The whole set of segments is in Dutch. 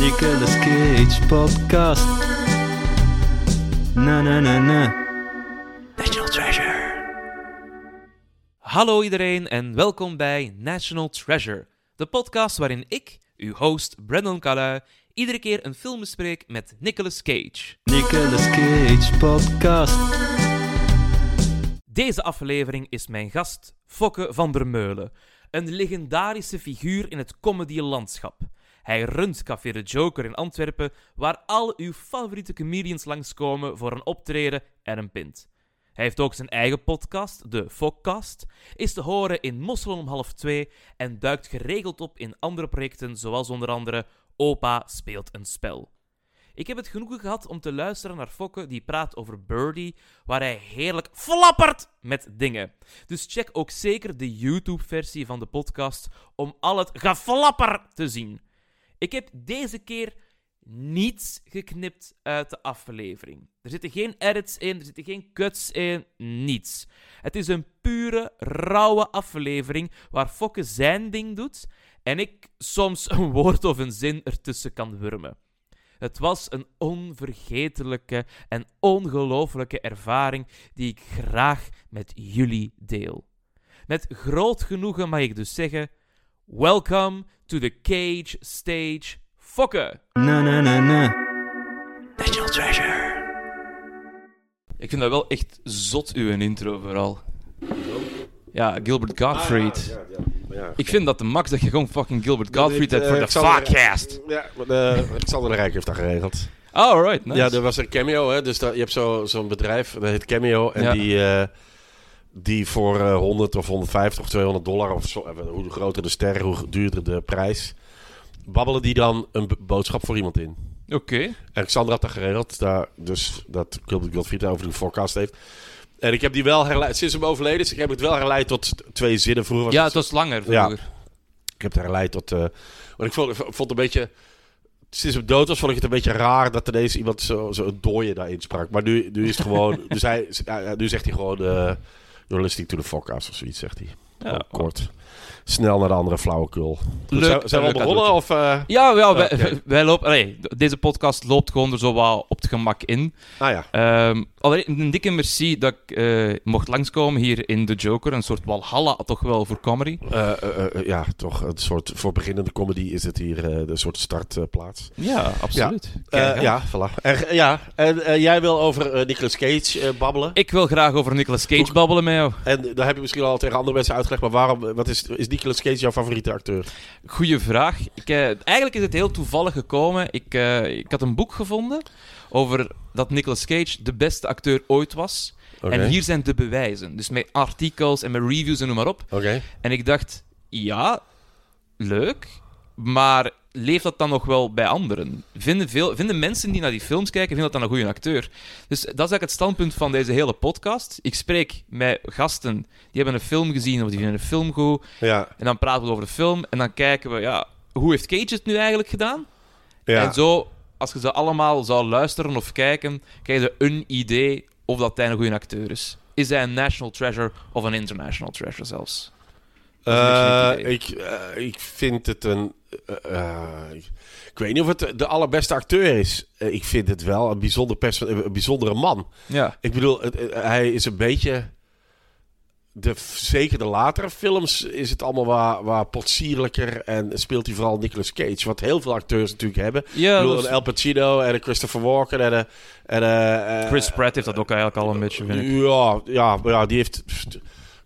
Nicolas Cage podcast. Na na na na. National Treasure. Hallo iedereen en welkom bij National Treasure, de podcast waarin ik, uw host Brandon Calui, iedere keer een film bespreek met Nicolas Cage. Nicolas Cage podcast. Deze aflevering is mijn gast Fokke van der Meulen, een legendarische figuur in het comedy-landschap. Hij runt Café de Joker in Antwerpen, waar al uw favoriete comedians langskomen voor een optreden en een pint. Hij heeft ook zijn eigen podcast, de Fokcast, is te horen in Mosselen om half twee en duikt geregeld op in andere projecten, zoals onder andere Opa speelt een spel. Ik heb het genoegen gehad om te luisteren naar Fokke die praat over Birdie, waar hij heerlijk flappert met dingen. Dus check ook zeker de YouTube-versie van de podcast om al het geflapper te zien. Ik heb deze keer niets geknipt uit de aflevering. Er zitten geen edits in, er zitten geen cuts in, niets. Het is een pure, rauwe aflevering waar Fokke zijn ding doet en ik soms een woord of een zin ertussen kan wurmen. Het was een onvergetelijke en ongelooflijke ervaring die ik graag met jullie deel. Met groot genoegen mag ik dus zeggen: Welcome to the Cage Stage Fokke! Na na na na. National Treasure. Ik vind dat wel echt zot, uw intro vooral. Ja, Gilbert Gottfried. Ik vind dat de max dat je gewoon fucking Gilbert Gottfried hebt voor de podcast. Ja, maar, eh, Alexander de Rijk heeft dat geregeld. Alright, nice. Ja, er was een cameo, hè. Dus daar, je hebt zo- zo'n bedrijf, dat heet Cameo. En Ja. die, eh, die voor eh, 100 of 150 of 200 dollar, of zo, eh, hoe groter de ster, hoe duurder de prijs, babbelen die dan een boodschap voor iemand in. Oké. Alexander had dat geregeld, daar, dus dat Gilbert Gottfried over de forecast heeft. En ik heb die wel herleid, sinds hem overleden is, ik heb het wel herleid tot twee zinnen. Vroeger Ja, het was langer Ja. vroeger. Ik heb het herleid tot. eh want ik vond, ik vond het een beetje. Sinds hem dood was, vond ik het een beetje raar dat ineens iemand zo, zo een dooie daarin sprak. Maar nu, nu is het gewoon. dus hij, ja, nu zegt hij gewoon. eh You're listening to the forecast of zoiets, zegt hij. Ja. Kort. Snel naar de andere flauwekul. Leuk, zijn, zijn we al begonnen? Of, eh Ja, ja wij, wij lopen... allee, deze podcast loopt gewoon er zo wat op het gemak in. ah ja. Ehm allereerst een dikke merci dat ik eh, mocht langskomen hier in The Joker. Een soort walhalla toch wel voor comedy. Eh, eh, eh, ja, toch een soort. Voor beginnende comedy is het hier eh de soort startplaats. Ja, absoluut. Eh, Kijk, hè. ja, voilà. En, ja, en jij wil over eh, Nicolas Cage babbelen. Ik wil graag over Nicolas Cage Hoe- babbelen met jou. En daar heb je misschien al tegen andere mensen uitgelegd. Maar waarom. Wat is, is Nicolas Cage jouw favoriete acteur? Goeie vraag. Ik, eh, eigenlijk is het heel toevallig gekomen. Ik, eh, ik had een boek gevonden over dat Nicolas Cage de beste acteur ooit was. Oké. En hier zijn de bewijzen. Dus met artikels en met reviews en noem maar op. Oké. En ik dacht, ja, leuk. Maar leeft dat dan nog wel bij anderen? Vinden, veel, vinden mensen die naar die films kijken, vinden dat dan een goede acteur? Dus dat is eigenlijk het standpunt van deze hele podcast. Ik spreek met gasten die hebben een film gezien of die vinden een film goed. Ja. En dan praten we over de film en dan kijken we, ja, hoe heeft Cage het nu eigenlijk gedaan? ja. En zo, als je ze allemaal zou luisteren of kijken, krijg je een idee of dat hij een goede acteur is. Is hij een national treasure of een international treasure zelfs? Eh, ik, eh, ik vind het een. Eh, eh, ik, weet niet of het de allerbeste acteur is. Eh, ik vind het wel een, bijzonder perso- een bijzondere man. Ja. Ik bedoel, het- hij is een beetje. De, zeker de latere films is het allemaal waar, waar potsierlijker en speelt hij vooral Nicolas Cage. Wat heel veel acteurs natuurlijk hebben. Ja, ik bedoel, een El Pacino en een Christopher Walken en een... En, Chris Pratt heeft dat ook eigenlijk al een beetje, vind ik. Ja, ja, maar ja, die heeft.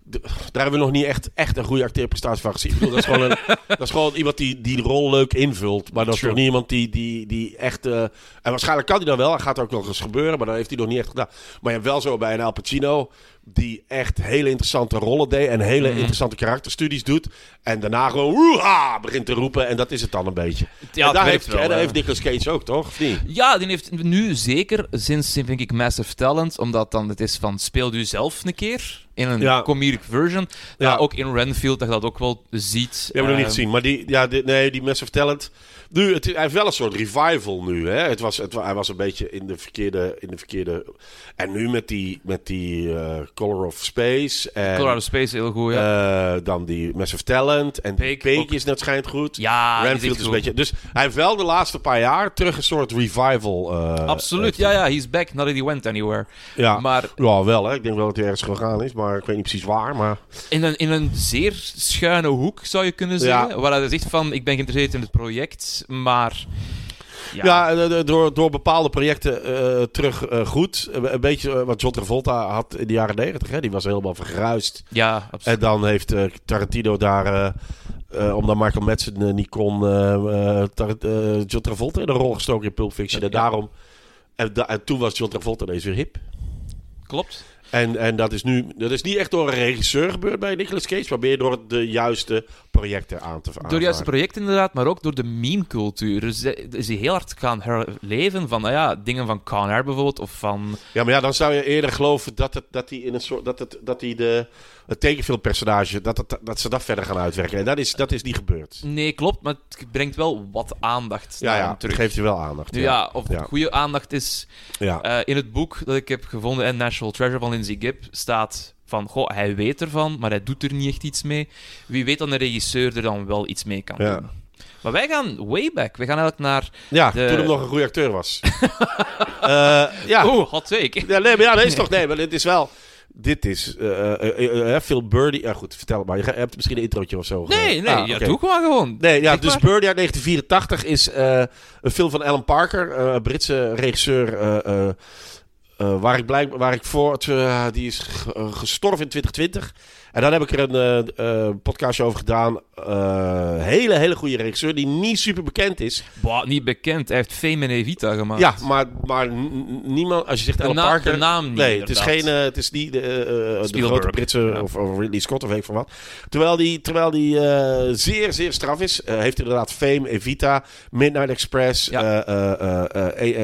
Daar hebben we nog niet echt, echt een goede acteerprestatie van gezien. Ik bedoel, dat, is gewoon een, dat is gewoon iemand die, die de rol leuk invult. Maar dat is True. nog niet iemand die, die, die echt... eh, en waarschijnlijk kan hij dat wel. Dat gaat ook nog eens gebeuren. Maar dat heeft hij nog niet echt gedaan. Maar je hebt wel zo bij een Al Pacino... die echt hele interessante rollen deed en hele Mhm. interessante karakterstudies doet. En daarna gewoon woeha begint te roepen en dat is het dan een beetje. Ja, en daar heeft, wel, en daar hè. heeft Nicolas Cage ook, toch? Of niet? Ja, die heeft nu zeker sinds, vind ik, Massive Talent, omdat dan het is van speel u zelf een keer in een Ja. comedic version. Ja. Ook in Renfield dat je dat ook wel ziet. Die hebben we nog niet Ehm, gezien. Maar die, ja, die, nee, die Massive Talent. Nu, het, hij heeft wel een soort revival nu. Hè? Het was, het, hij was een beetje in de verkeerde. In de verkeerde en nu met die, met die eh, Color of Space. En, Colorado Space heel goed, ja. eh, dan die Massive Talent. En Peek is net schijnt goed. ja, Renfield is een beetje. Dus hij heeft wel de laatste paar jaar terug een soort revival. eh, Absoluut, ja, ja, he's back, not that he went anywhere. Ja. Maar ja, wel hè. Ik denk wel dat hij ergens gegaan is. Maar ik weet niet precies waar. Maar in een, in een zeer schuine hoek, zou je kunnen zeggen. Ja. Waar hij zegt van, ik ben geïnteresseerd in het project, maar... Ja, eh, door, door bepaalde projecten eh, terug eh, goed. Een beetje wat John Travolta had in de jaren negentig. hè. Die was helemaal vergruist. ja, En absoluut. dan heeft Tarantino daar... eh, eh, omdat Michael Madsen niet kon... eh, eh, eh, John Travolta in een rol gestoken in Pulp Fiction. En Ja. daarom... En, da- en toen was John Travolta ineens weer hip. Klopt. En, en dat is nu... Dat is niet echt door een regisseur gebeurd bij Nicolas Cage. Maar meer door de juiste projecten aan te Door de juiste projecten inderdaad, maar ook door de meme-cultuur. Dus hij- is hij heel hard gaan herleven van, nou ja, dingen van Con Air bijvoorbeeld, of van... Ja, maar ja, dan zou je eerder geloven dat, het, dat hij in een soort. dat, het, dat hij de. Het tekenfilmpersonage. Dat, het, dat ze dat verder gaan uitwerken. En dat is, dat is niet gebeurd. Nee, klopt, maar het brengt wel wat aandacht Ja, ja, dat terug. geeft je wel aandacht. Nu ja, of Ja. goede aandacht is... ja. eh, in het boek dat ik heb gevonden, en National Treasure van Lindsay Gibb, staat van, goh, hij weet ervan, maar hij doet er niet echt iets mee. Wie weet dat een regisseur er dan wel iets mee kan Ja. doen. Maar wij gaan way back. We gaan eigenlijk naar... ja de- toen hem nog een goede acteur was. Eh, ja. Oeh, hot take. ja. Nee, maar ja, dat is toch. Nee, maar dit is wel. Dit is. eh, eh, Phil Birdie. Ja, goed, vertel het maar. Je hebt misschien een introotje of zo. Nee, nee, Ah, ja, doe gewoon gewoon. Nee, ja, dus maar. Birdie uit 1984 is een film van Alan Parker, Britse regisseur. waar ik blijk, waar ik voor, die is gestorven in 2020. En dan heb ik er een eh, eh, podcastje over gedaan. Eh, hele, hele goede regisseur die niet super bekend is. Boah, niet bekend. Hij heeft Fame en Evita gemaakt. Ja, maar, maar niemand, als je zegt naam- Parker. de naam niet, Nee, het is, geen, het is niet de, de grote Britse Ja. of, of Ridley Scott of weet ik van wat. Terwijl die, terwijl die zeer, zeer straf is. Heeft inderdaad Fame, Evita, Midnight Express, Ja.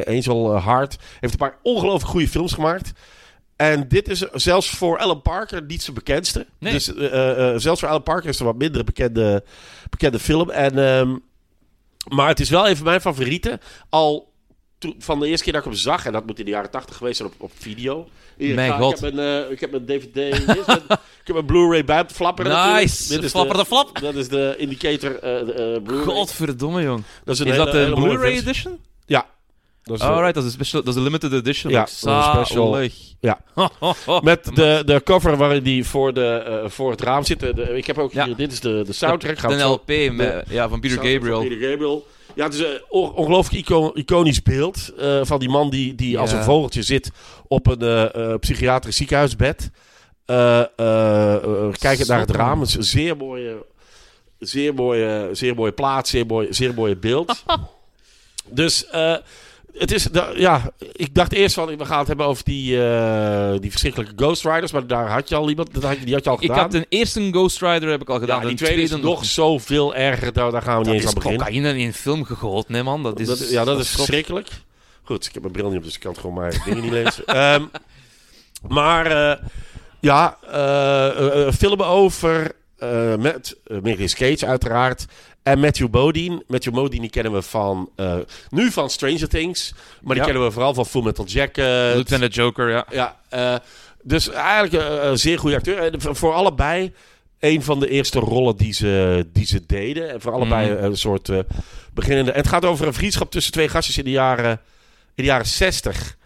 Angel Heart. Heeft een paar ongelooflijk goede films gemaakt. En dit is zelfs voor Alan Parker niet zijn bekendste. Nee. Dus eh, eh, eh, zelfs voor Alan Parker is het een wat minder bekende, bekende film. En, ehm, maar het is wel een van mijn favorieten. Al toen, van de eerste keer dat ik hem zag, en dat moet in de jaren 80 geweest zijn op, op video. Hier, Mijn ik, ga- god. Ik heb een, eh, ik heb een DVD. Is een- ik heb een Blu-ray bij natuurlijk. Nice. Dit is Flapper de flap. Dat is de indicator de, Blu-ray. Godverdomme, jong. Dat is, een Is hele- dat mooie Blu-ray edition? Ja. Eh, Alright, dat is, een special, dat is een limited edition. Ja, een special. Ja. Met de, de cover waarin die voor, de, eh, voor het raam zit. De- de- ik heb ook Ja. hier, dit is de, de soundtrack. De zo- LP met, ja, van Peter van Gabriel. Peter Gabriel. Ja, het is een on- ongelooflijk ico- iconisch beeld eh, van die man die, die als Ja. een vogeltje zit op een eh, eh, psychiatrisch ziekenhuisbed. Eh, eh, eh, kijkend naar het raam. man. Het is een zeer mooie, zeer mooie, zeer mooie plaats, zeer mooi, zeer mooie beeld. dus eh, het is, ja, ik dacht eerst van, we gaan het hebben over die, eh, die verschrikkelijke Ghost Riders, maar daar had je al iemand, dat had, je- die had je al Ik gedaan. had een eerste Ghost Rider heb ik al gedaan. ja, die een tweede is nog zoveel erger, daar, daar gaan we Dat niet eens is aan beginnen. cocaïne in een film gegoten, nee man. Dat is, Dat- ja, dat is verschrikkelijk. Goed, ik heb mijn bril niet op, dus ik kan het gewoon mijn dingen niet lezen. Ehm, maar eh, ja, eh, filmen over eh, met uh, Nicolas Cage uiteraard. En Matthew Modine. Matthew Modine die kennen we van, eh, nu van Stranger Things. Maar die Ja. kennen we vooral van Full Metal Jacket. Lieutenant Joker, ja. Ja, eh, dus eigenlijk een, zeer goede acteur. Voor- allebei een van de eerste rollen die ze, die ze deden. En voor allebei Mhm. een soort eh, beginnende... En het gaat over een vriendschap tussen twee gastjes in de jaren, in de jaren 60.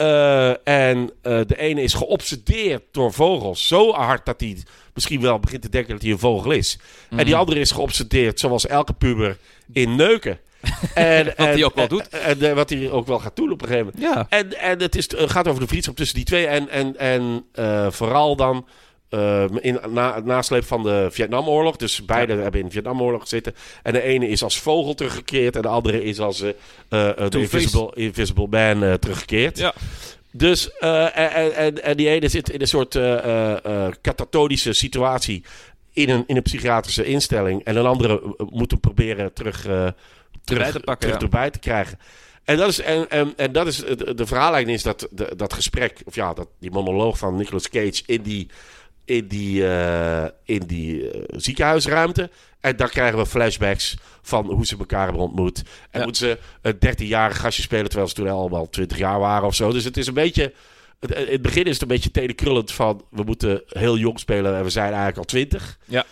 Eh, en eh, de ene is geobsedeerd door vogels. Zo hard dat hij misschien wel begint te denken dat hij een vogel is. En die Mhm. andere is geobsedeerd, zoals elke puber, in neuken. En, Wat hij ook wel doet. En, en, eh, wat hij ook wel gaat doen op een gegeven moment. Ja. En, en het is, gaat over de vriendschap tussen die twee. En, en, en vooral dan eh, in na, het nasleep van de Vietnamoorlog. Dus beide hebben in de Vietnamoorlog gezeten. En de ene is als vogel teruggekeerd. En de andere is als de Two-Face. Invisible, Invisible Man eh, teruggekeerd. Ja. Dus, en, en, en die ene zit in een soort katatonische situatie in een, in een psychiatrische instelling. En een andere moet hem proberen terug, terug, Erbij te pakken, terug ja. erbij te krijgen. En dat is, en, en, en dat is de, de verhaallijn is dat de, dat gesprek, of ja, dat, die monoloog van Nicolas Cage in die, in die, eh, in die eh, ziekenhuisruimte. En dan krijgen we flashbacks van hoe ze elkaar hebben ontmoet. En Ja. moeten ze een 13-jarig gastje spelen terwijl ze toen allemaal 20 jaar waren of zo. Dus het is een beetje. In het begin is het een beetje tenenkrullend van we moeten heel jong spelen en we zijn eigenlijk al 20. Ja.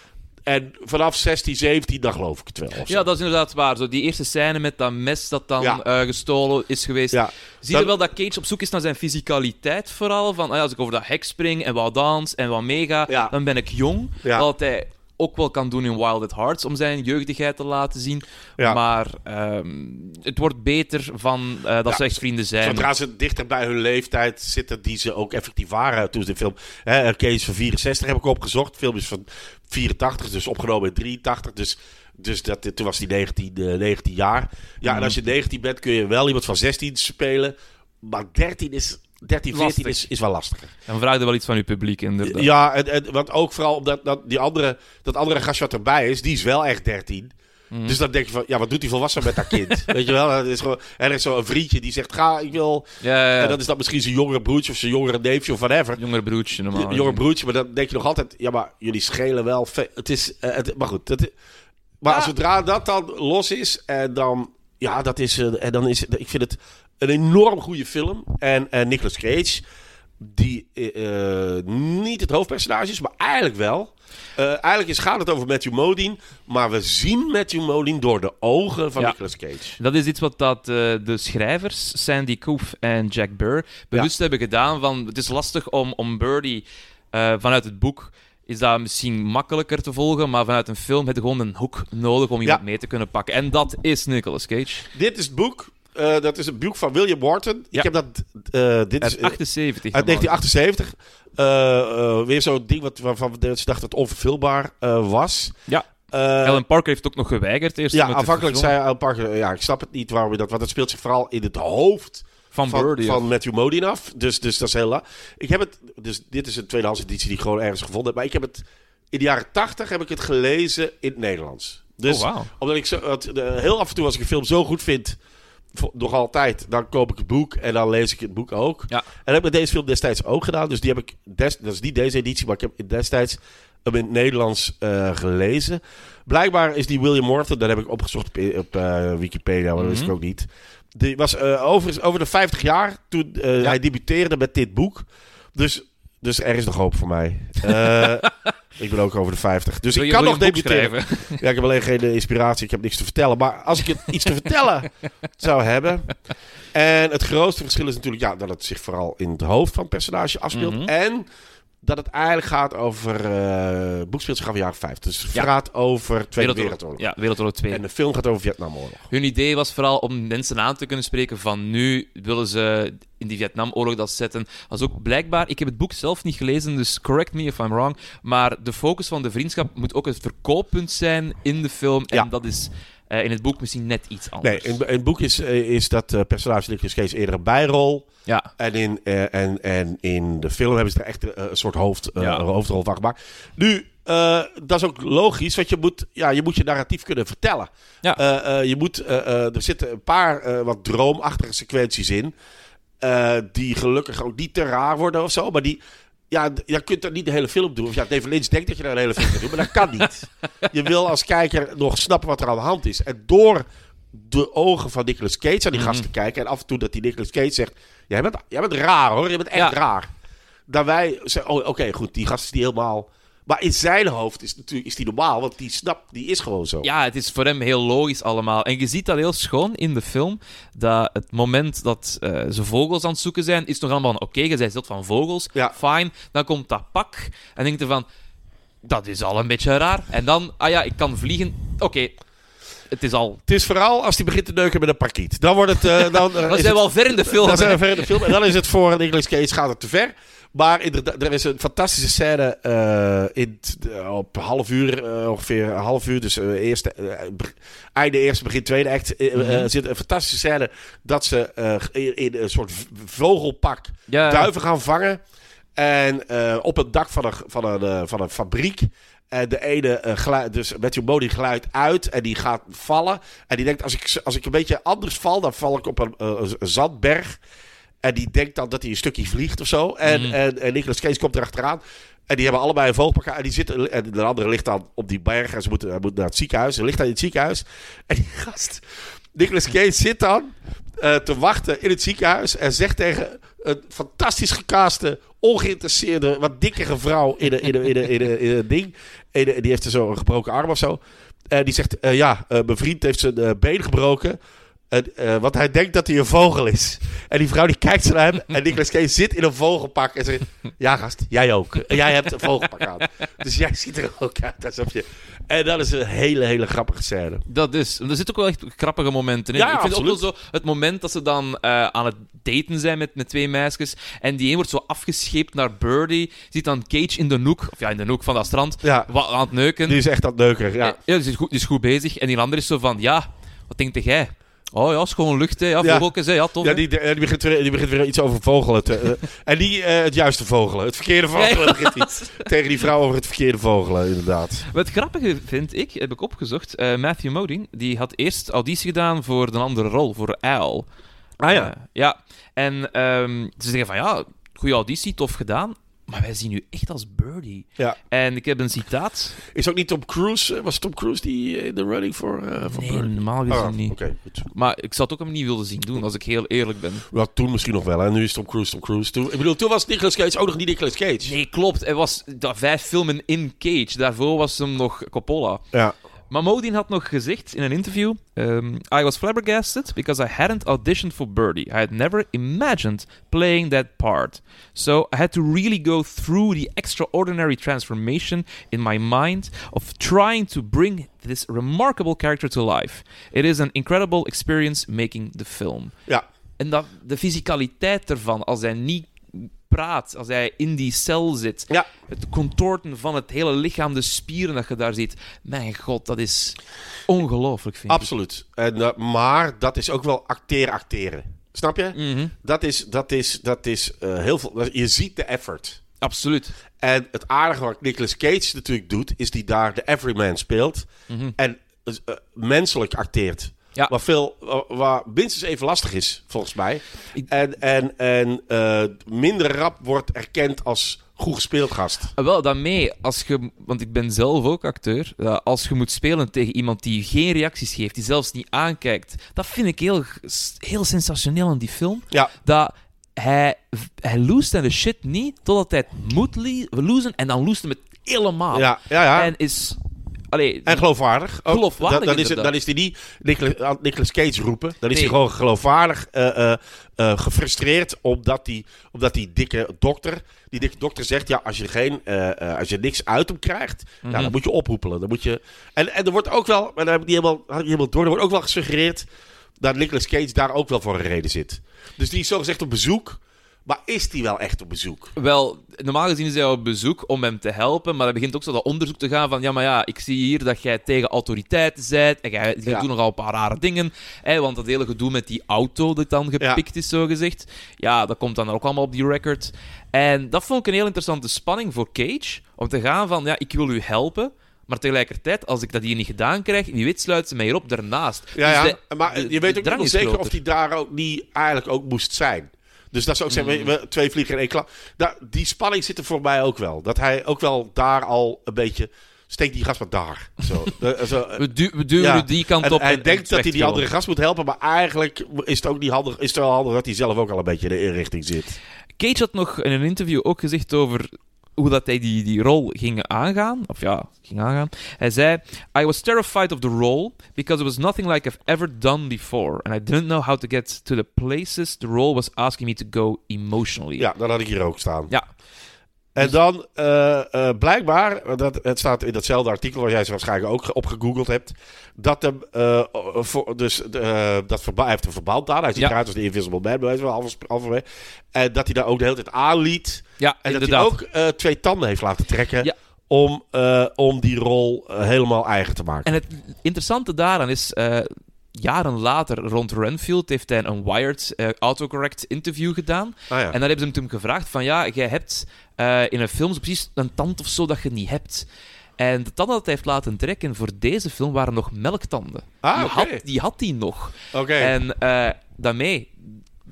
En vanaf 16, 17, dan geloof ik het wel. Ja, dat is inderdaad waar. Zo, die eerste scène met dat mes dat dan Ja. eh, gestolen is geweest. Ja. Zie je wel dat Cage op zoek is naar zijn fysicaliteit vooral? Van, ja, als ik over dat hek spring en wat dans en wat meega, Ja. dan ben ik jong. Hij ook wel kan doen in Wild at Hearts, om zijn jeugdigheid te laten zien. Ja. Maar ehm, het wordt beter van eh, dat Ja, ze echt vrienden zijn. Zodra ze dichter bij hun leeftijd zitten, die ze ook effectief waren toen ze de film. Hè, Kees van 64 heb ik opgezocht. De film is van 84, dus opgenomen in 83. Dus, dus dat, toen was hij 19, eh, 19 jaar. Ja, en als je 19 bent, kun je wel iemand van 16 spelen. Maar 13 is. 13, 14 Lastig. is, is wel lastiger. Dan vraag je wel iets van je publiek, inderdaad. Ja, en, en, want ook vooral omdat dat, die andere, dat andere gastje wat erbij is, die is wel echt 13. Mhm. Dus dan denk je van, ja, wat doet die volwassen met dat kind? Weet je wel? Het is gewoon, en er is zo'n vriendje die zegt, ga, ik wil... Ja, ja, ja. En dan is dat misschien zijn jongere broertje of zijn jongere neefje of whatever. Jonger broertje, normaal. J- Jonger broertje, maar dan denk je nog altijd, ja, maar jullie schelen wel. Het is, eh, het, maar goed. Het, maar Ja. zodra dat dan los is, en dan, ja, dat is, eh, en dan is, ik vind het een enorm goede film. En, en Nicolas Cage, die eh, eh, niet het hoofdpersonage is, maar eigenlijk wel. Eh, eigenlijk is, gaat het over Matthew Modine, maar we zien Matthew Modine door de ogen van Ja. Nicolas Cage. Dat is iets wat dat, eh, de schrijvers, Sandy Koof en Jack Burr, bewust hebben gedaan. Van, het is lastig om, om Birdie eh, vanuit het boek is dat misschien makkelijker te volgen, maar vanuit een film heb je gewoon een hoek nodig om iemand Ja. mee te kunnen pakken. En dat is Nicolas Cage. Dit is het boek. Eh, dat is het boek van William Wharton. Ja. Ik heb dat. eh, dit is, Uit 78. Uit normaal. 1978. Eh, eh, weer zo'n ding wat, waarvan ze dachten dat het onvervulbaar eh, was. Ja. Eh, Alan Parker heeft ook nog geweigerd eerst ja, het aanvankelijk verfilmen. zei Alan Parker... Ja, ik snap het niet waarom je dat... Want het speelt zich vooral in het hoofd van, van, Birdie. van Matthew Modine af. Dus, dus dat is heel la. Ik heb het... Dus dit is een tweedehands editie die ik gewoon ergens gevonden heb. Maar ik heb het... In de jaren 80 heb ik het gelezen in het Nederlands. Dus oh, wauw. omdat ik zo, het, de- heel af en toe als ik een film zo goed vind, nog altijd, dan koop ik het boek en dan lees ik het boek ook. Ja. En dat heb ik met deze film destijds ook gedaan. Dus die heb ik, des, dat is niet deze editie, maar ik heb destijds hem in het Nederlands eh, gelezen. Blijkbaar is die William Morton, dat heb ik opgezocht op, op eh, Wikipedia, maar dat wist ik Mhm. ook niet. Die was eh, over, over de 50 jaar toen hij debuteerde met dit boek. Dus, dus er is nog hoop voor mij. Eh, ik ben ook over de 50. Dus Wil ik je- kan nog debuteren. Ja, ik heb alleen geen eh, inspiratie, ik heb niks te vertellen. Maar als ik iets te vertellen zou hebben. En het grootste verschil is natuurlijk ja, dat het zich vooral in het hoofd van het personage afspeelt. Mhm. En dat het eigenlijk gaat over. in de jaren 50. Dus het Ja. gaat over Tweede Wereldoorlog-. Ja, Wereldoorlog 2. En de film gaat over Vietnamoorlog. Hun idee was vooral om mensen aan te kunnen spreken van nu willen ze in die Vietnamoorlog dat zetten. Als ook blijkbaar, ik heb het boek zelf niet gelezen, dus correct me if I'm wrong, maar de focus van de vriendschap moet ook het verkooppunt zijn in de film. En Ja. dat is eh, in het boek misschien net iets Nee, anders. in, in het boek is, eh, is dat eh, personage Nicolas Cage eerder een bijrol. Ja, En in, en, en in de film hebben ze er echt een soort hoofd, Ja. hoofdrol van gemaakt. Nu, dat is ook logisch, want je moet ja, je, moet je narratief kunnen vertellen. Ja. Je moet, er zitten een paar wat droomachtige sequenties in. die gelukkig ook niet te raar worden of zo. Maar die, ja, je kunt er niet de hele film doen. Of ja, David Lynch denkt dat je er een hele film gaat doen, maar dat kan niet. je wil als kijker nog snappen wat er aan de hand is. En door de ogen van Nicolas Cage aan die Mhm. gasten kijken. En af en toe dat die Nicolas Cage zegt... Jij bent, jij bent raar hoor, je bent echt Ja. raar. Dat wij zeggen, oh, oké, goed, die gast is die helemaal... Maar in zijn hoofd is, natuurlijk, is die normaal, want die snapt, die is gewoon zo. ja, het is voor hem heel logisch allemaal. En je ziet dat heel schoon in de film, dat het moment dat eh, ze vogels aan het zoeken zijn, is nog allemaal van, oké, je bent zot van vogels, Ja. fine. Dan komt dat pak en denkt er van, dat is al een beetje raar. En dan, ah ja, ik kan vliegen, oké. het is al... Het is vooral als hij begint te neuken met een parkiet. Dan wordt het... eh, dan, eh, Dan is zijn we het- al ver in de film. Dan zijn we ver in de film. En dan is het voor Nicolas Cage gaat het te ver. Maar inderdaad, er is een fantastische scène eh, in, op half uur, eh, ongeveer een half uur. Dus eh, eerste, einde eerste, begin tweede eh, Mhm. zit een fantastische scène dat ze in, in een soort vogelpak Ja, duiven gaan vangen. En op het dak van een, van een, van een fabriek. En de ene, eh, glij- dus Matthew Modine glijdt uit en die gaat vallen. En die denkt, als ik, als ik een beetje anders val, dan val ik op een, een zandberg. En die denkt dan dat hij een stukje vliegt of zo. En, Mhm. en, en Nicolas Cage komt erachteraan. En die hebben allebei een vogelpak aan. En, die zitten, en de andere ligt dan op die berg. En ze moeten, hij moet naar het ziekenhuis. Hij ligt dan in het ziekenhuis. En die gast, Nicolas Cage, zit dan eh, te wachten in het ziekenhuis. En zegt tegen een fantastisch gecaaste, ongeïnteresseerde, wat dikkere vrouw in een, in een, in een, in een, in een ding. In een- die heeft zo een gebroken arm of zo. En die zegt, eh, ja, eh, mijn vriend heeft zijn been gebroken. En, eh, want hij denkt dat hij een vogel is. En die vrouw die kijkt zo naar hem. En Nicolas Cage zit in een vogelpak. En zegt: Ja, gast, jij ook. En jij hebt een vogelpak aan. Dus jij ziet er ook uit alsof je. En dat is een hele, hele grappige scène. Dat is. Er zitten ook wel echt grappige momenten in. Ja, ik vind ook wel absoluut. zo het moment dat ze dan eh, aan het daten zijn met, met twee meisjes. En die een wordt zo afgescheept naar Birdie. Ziet dan Cage in de hoek, of ja, in de hoek van dat strand, Ja, aan het neuken. die is echt aan het neuken. Ja. Ja, die is, goed, die is goed bezig. En die andere is zo van, ja, wat denkt jij? Oh ja, schoon lucht, hè. Ja, Ja. hè. Ja, tof, Ja, die, die, begint weer, die begint weer iets over vogelen. Te, eh, en die eh, het juiste vogelen. Het verkeerde vogelen Ja, begint hij tegen die vrouw over het verkeerde vogelen, inderdaad. Wat grappige vind ik, heb ik opgezocht, eh, Matthew Modine, die had eerst auditie gedaan voor een andere rol, voor Al. Ah Eh, ja. En ehm, ze zeggen van, ja, goede auditie, tof gedaan. Maar wij zien u echt als Birdie. Ja. En ik heb een citaat. Is ook niet Tom Cruise? eh, Was Tom Cruise die eh, in de running voor, eh voor Nee, Birdie? normaal gezien Ah, niet. Maar ik zou het ook hem niet willen zien doen, als ik heel eerlijk ben. Wel, toen misschien nog wel. En nu is Tom Cruise Tom Cruise. Toen, ik bedoel, toen was Nicolas Cage ook nog niet Nicolas Cage. Nee, klopt. Hij was da- vijf filmen in Cage. Daarvoor was hem nog Coppola. Ja. Maar Modine had nog gezegd in een interview: um, I was flabbergasted because I hadn't auditioned for Birdie. I had never imagined playing that part. So I had to really go through the extraordinary transformation in my mind of trying to bring this remarkable character to life. It is an incredible experience making the film. Ja. En dat, de fysicaliteit ervan, als hij niet praat, als hij in die cel zit, Ja. het contorten van het hele lichaam, de spieren dat je daar ziet. Mijn god, dat is ongelooflijk, vind ik. Absoluut. En, eh, maar dat is ook wel acteren, acteren. Snap je? Mhm, Dat is, dat is, dat is eh, heel veel. Je ziet de effort. Absoluut. En het aardige wat Nicolas Cage natuurlijk doet, is die daar de everyman speelt. Mhm. En eh, menselijk acteert. Ja. Wat, veel, wa- waar minstens even lastig is, volgens mij. En, en, en eh, minder rap wordt erkend als goed gespeeld gast. Ah, Wel, daarmee, als je, want ik ben zelf ook acteur, eh, als je moet spelen tegen iemand die geen reacties geeft, die zelfs niet aankijkt, dat vind ik heel, heel sensationeel in die film. Ja, Dat hij, hij loest aan de shit niet totdat hij het moet losen en dan loest hij het helemaal. ja, ja. ja. En is... Allee, En geloofwaardig. Ook. Geloofwaardig, Dan, dan, is het, dan is hij niet Nicolas, Nicolas Cage roepen. Dan is Nee. hij gewoon geloofwaardig, eh, eh, gefrustreerd. Omdat die, omdat die dikke dokter, die dikke dokter zegt... Ja, als je, geen, eh, als je niks uit hem krijgt, Mhm. nou, dan moet je ophoepelen. Dan moet je, en, en er wordt ook wel, maar daar heb ik niet helemaal, had ik niet helemaal door... Er wordt ook wel gesuggereerd dat Nicolas Cage daar ook wel voor een reden zit. Dus die is zogezegd op bezoek. Maar is die wel echt op bezoek? Wel, normaal gezien is hij op bezoek om hem te helpen, maar er begint ook zo dat onderzoek te gaan van, ja, maar ja, ik zie hier dat jij tegen autoriteiten bent en jij, jij Ja. doet nogal een paar rare dingen, hè, want dat hele gedoe met die auto dat dan gepikt is, zo gezegd, ja, dat komt dan ook allemaal op die record. En dat vond ik een heel interessante spanning voor Cage, om te gaan van, ja, ik wil u helpen, maar tegelijkertijd, als ik dat hier niet gedaan krijg, wie weet sluit ze mij hierop daarnaast. Ja, ja. Dus de- maar je de weet ook niet zeker of die daar ook niet eigenlijk ook moest zijn. Dus dat zou ik zeggen, Mm. we- we- twee vliegen in één klap. Daar, die spanning zit er voor mij ook wel. Dat hij ook wel daar al een beetje... Steek die gast maar daar. Zo. We, du we duwen Ja. die kant En op. hij en- denkt en dat hij die andere gast moet helpen, maar eigenlijk is het ook niet handig. Is het wel handig dat hij zelf ook al een beetje in de inrichting zit. Cage had nog in een interview ook gezegd over hoe dat hij die, die rol ging aangaan. Of ja, ging aangaan. Hij zei: I was terrified of the role because it was nothing like I've ever done before. And I didn't know how to get to the places the role was asking me to go emotionally. Ja, dat had ik hier ook staan. Ja. En dan eh, eh, blijkbaar, dat, het staat in datzelfde artikel waar jij ze waarschijnlijk ook op gegoogeld hebt, dat hem, eh, voor, dus, dat verba- hij heeft een verband aan. Hij ziet Ja. eruit als de Invisible Man, bij wijze van halver- halverwege. En dat hij daar ook de hele tijd aanliet. Ja, En dat inderdaad. hij ook eh, twee tanden heeft laten trekken Ja. om, eh, om die rol eh, helemaal eigen te maken. En het interessante daaraan is, jaren later, rond Renfield, heeft hij een Wired autocorrect interview gedaan. Ah, ja. En daar hebben ze hem toen gevraagd van, ja, jij hebt in een film zo precies een tand of zo dat je niet hebt. En de tanden dat hij heeft laten trekken voor deze film waren nog melktanden. Ah, die, had, die had hij nog. En daarmee,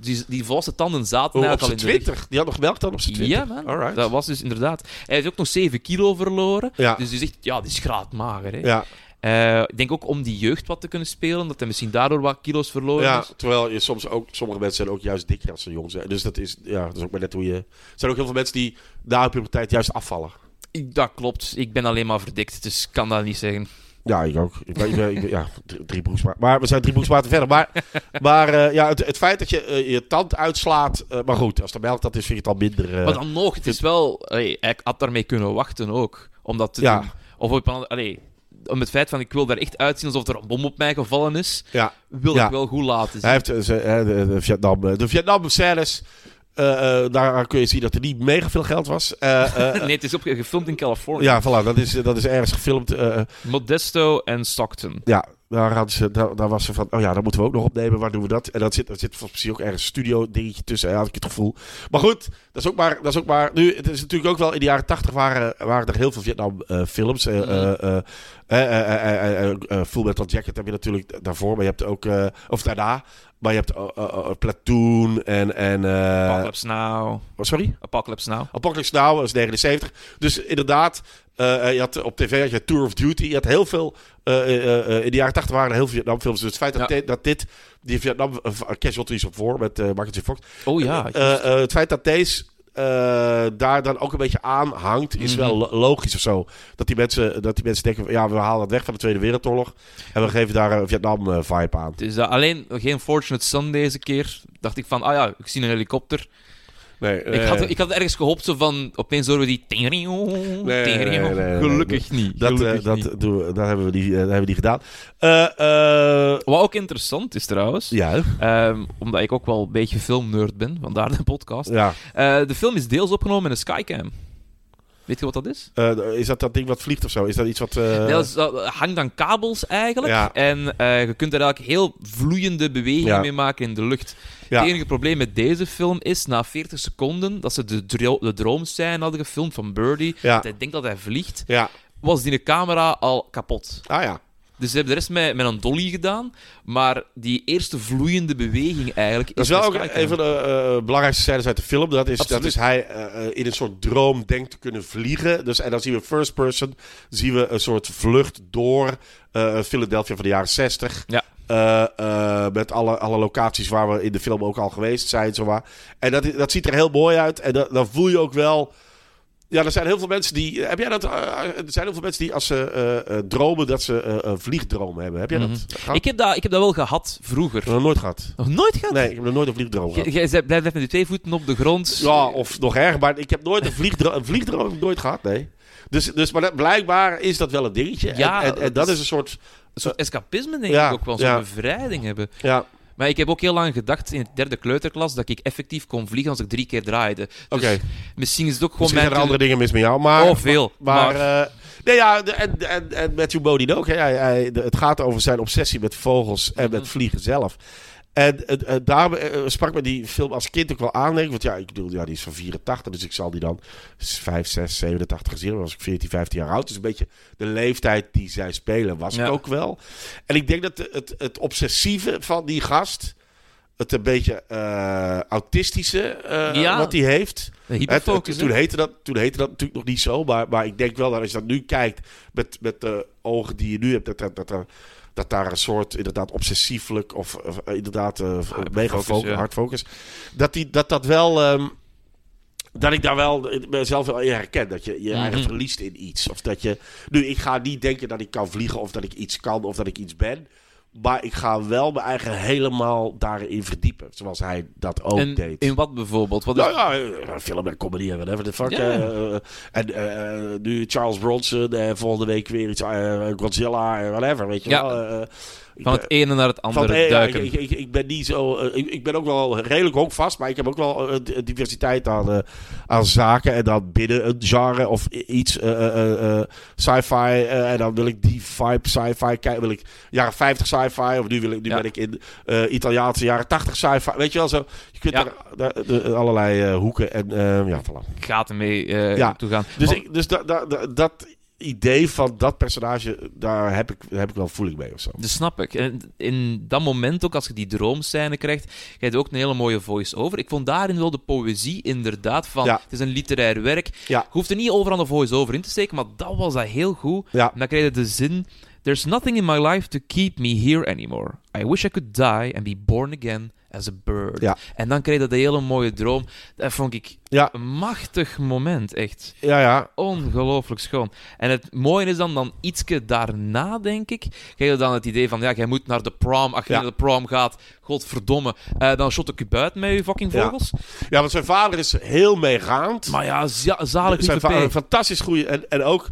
die, die volwassen tanden zaten op zijn al in de 20? Die had nog melk dan op zijn lichaam. 20? Ja, man. Alright. Dat was dus inderdaad. Hij heeft ook nog 7 kilo verloren. Ja. Dus die zegt, ja, die is graadmager. Hè. Ja, Eh, ik denk ook om die jeugd wat te kunnen spelen, dat hij misschien daardoor wat kilo's verloren ja, is. terwijl je soms ook, sommige mensen zijn ook juist dikker als ze jong zijn. Dus dat is, ja, dat is ook maar net hoe je... Er zijn ook heel veel mensen die na de puberteit juist afvallen. Ik- Dat klopt. Ik ben alleen maar verdikt, dus ik kan dat niet zeggen. Ja, ik ook. Ik ben, ik ben, ik ben- ja, drie, broeksmaten. Maar we zijn drie broeksmaten verder. Maar, maar eh, ja, het, het feit dat je eh, je tand uitslaat... eh, maar goed, als de melk dat is, vind je het al minder... maar dan nog, het is wel... Allee, hij had daarmee kunnen wachten ook, om dat te Ja. doen. Of op een andere- allee, om het feit van, ik wil daar echt uitzien alsof er een bom op mij gevallen is, ja, wil Ja. ik wel goed laten zien. hij heeft de, de Vietnam... De Vietnam-scènes... Daar kun je zien dat er niet mega veel geld was. Nee, het is op, gefilmd in Californië. Ja, voilà, dat is, dat is ergens gefilmd. Modesto en Stockton. Ja, daar, hadden ze, daar, was ze van, oh ja, dat moeten we ook nog opnemen. Waar doen we dat? En dat zit, dat zit volgens mij ook ergens een studio-dingetje tussen, had ik het gevoel. Maar goed, dat is ook maar... Dat is ook maar nu, het is natuurlijk ook wel... In de jaren tachtig waren, waren er heel veel Vietnam-films. Full Metal Jacket heb je natuurlijk daarvoor, maar je hebt ook... of daarna maar je hebt eh, eh, eh, Platoon en, en Apocalypse Now. wat, sorry? Apocalypse Now. Apocalypse Now was 79. Dus inderdaad, je had op tv had je Tour of Duty. Je had heel veel. in de jaren 80 waren er heel veel Vietnamfilms. Dus het feit dat, Ja. dit, dat dit, die Vietnam uh, Casualties of War met eh Michael J. Fox. Oh ja. Het feit dat deze eh, daar dan ook een beetje aan hangt, is Mhm. wel lo- logisch of zo. Dat die, mensen, dat die mensen denken: ja, we halen het weg van de Tweede Wereldoorlog. En we geven daar een Vietnam-vibe aan. Dus dat alleen geen Fortunate Son deze keer. Dacht ik van, ah ja, ik zie een helikopter. Nee, Ik had, ik had ergens gehoopt zo van, opeens horen we die... nee. Gelukkig niet. dat, eh, gelukkig dat, niet. doen we, dat, hebben we niet, eh, dat hebben we niet gedaan. Eh, eh, Wat ook interessant is trouwens, ja, ehm, omdat ik ook wel een beetje filmnerd ben, vandaar de podcast. ja. Eh, de film is deels opgenomen in een Skycam. Weet je wat dat is? Eh, is dat dat ding wat vliegt of zo? Is dat iets wat... eh, Nee, dat, hangt aan kabels eigenlijk. Ja. En eh, je kunt er eigenlijk heel vloeiende bewegingen Ja. mee maken in de lucht. Ja. Het enige probleem met deze film is, na 40 seconden, dat ze de, dro de droomscène hadden gefilmd van Birdie, Ja. dat hij denkt dat hij vliegt, Ja. was die camera al kapot. Ah ja. Dus ze hebben de rest met, met een dolly gedaan, maar die eerste vloeiende beweging eigenlijk... Dat is wel ook een van de eh, belangrijkste scènes uit de film. Dat is, dat is hij eh, eh, in een soort droom denkt te kunnen vliegen. Dus, en dan zien we first person, zien we een soort vlucht door eh, Philadelphia van de jaren 60. Ja. Eh, eh, met alle, alle locaties waar we in de film ook al geweest zijn. Zomaar. En dat, dat ziet er heel mooi uit. En dat, dan voel je ook wel... Ja, er zijn heel veel mensen die... Heb jij dat? eh, er zijn heel veel mensen die als ze dromen dat ze een vliegdroom hebben. Heb jij Mhm. dat gehad? Ik heb, dat, ik heb dat wel gehad, vroeger. Ik heb dat nog nooit gehad. Nog nooit gehad? Nee, ik heb nog nooit een vliegdroom gehad. Jij blijft met die twee voeten op de grond. Ja, of nog erger, maar ik heb nooit een vliegdroom, een vliegdroom nooit gehad, nee. Dus, dus maar dat- blijkbaar is dat wel een dingetje. Ja, en, en, en dat is een soort... Een soort escapisme, denk ik ook wel. Zo'n bevrijding hebben. Ja, Maar ik heb ook heel lang gedacht in het derde kleuterklas dat ik effectief kon vliegen als ik drie keer draaide. Dus misschien is het ook gewoon Misschien zijn er andere dingen mis met jou, maar... Oh, veel. Maar, Maar- eh, nee, ja, de- en, en, en Matthew Modine ook. Hè. Hij, hij- de- het gaat over zijn obsessie met vogels en met Mhm. vliegen zelf. En eh, eh, daar eh, sprak me die film als kind ook wel aan. Want ja, ik bedoel, ja, die is van 84. Dus ik zal die dan 5, 6, 87 gezien hebben. was ik 14, 15 jaar oud. Dus een beetje de leeftijd die zij spelen was Ja. ik ook wel. En ik denk dat het, het obsessieve van die gast... Het een beetje eh, autistische Ja. wat hij heeft. Hyperfocus, toen, heette dat, toen heette dat natuurlijk nog niet zo. Maar, maar ik denk wel dat als je dat nu kijkt met, met de ogen die je nu hebt, dat, dat, dat, dat daar een soort inderdaad obsessieflijk of, of, eh, inderdaad uh, mega focus, ja. hard focus. Dat, die, dat dat wel. ehm, dat ik daar wel mezelf wel in herken. Dat je je Mhm. eigen verliest in iets. Of dat je. Nu, ik ga niet denken dat ik kan vliegen of dat ik iets kan of dat ik iets ben. Maar ik ga wel mijn eigen helemaal daarin verdiepen. Zoals hij dat ook En deed. in wat bijvoorbeeld? Wat. Nou ja, eh, film en comedy en whatever the fuck. Ja. eh, eh, en eh, nu Charles Bronson, eh, volgende week weer iets, eh, Godzilla en whatever, weet je Ja. wel. Van het ene naar het andere ja, duiken. ik, ik, ik ben niet zo. eh, ik, ik ben ook wel redelijk honkvast, maar ik heb ook wel eh, diversiteit aan, eh, aan zaken. En dan binnen een genre of iets sci-fi. en dan wil ik die vibe sci-fi kijken. Wil ik jaren 50 sci-fi. Of nu, wil ik, nu Ja. ben ik in Italiaanse jaren 80 sci-fi. Weet je wel zo. Je kunt Ja. daar- de- allerlei hoeken en ja, voilà. Gaten mee eh Ja. toe gaan. Dus, ik, dus da, da- da- dat idee van dat personage, daar heb ik, heb ik wel voeling mee of zo. Dat snap ik. En in dat moment ook, als je die droomscène krijgt, je hebt ook een hele mooie voice-over. Ik vond daarin wel de poëzie inderdaad van... Ja. Het is een literair werk. Ja. Je hoeft er niet overal een voice-over in te steken, maar dat was dat heel goed. Ja. En dan krijg je de zin... There's nothing in my life to keep me here anymore. I wish I could die and be born again as a bird. Ja. En dan krijg je dat hele mooie droom. Dat vond ik Ja. een machtig moment, echt. Ja, ja. Ongelooflijk schoon. En het mooie is dan, dan ietske daarna, denk ik, krijg je dan het idee van, ja, jij moet naar de prom. Als je Ja. naar de prom gaat, godverdomme, eh, dan shot ik je buiten met je fucking vogels. Ja, want zijn vader is heel meegaand. Maar ja, za- zalig zijn vader P. fantastisch goede. En, en ook,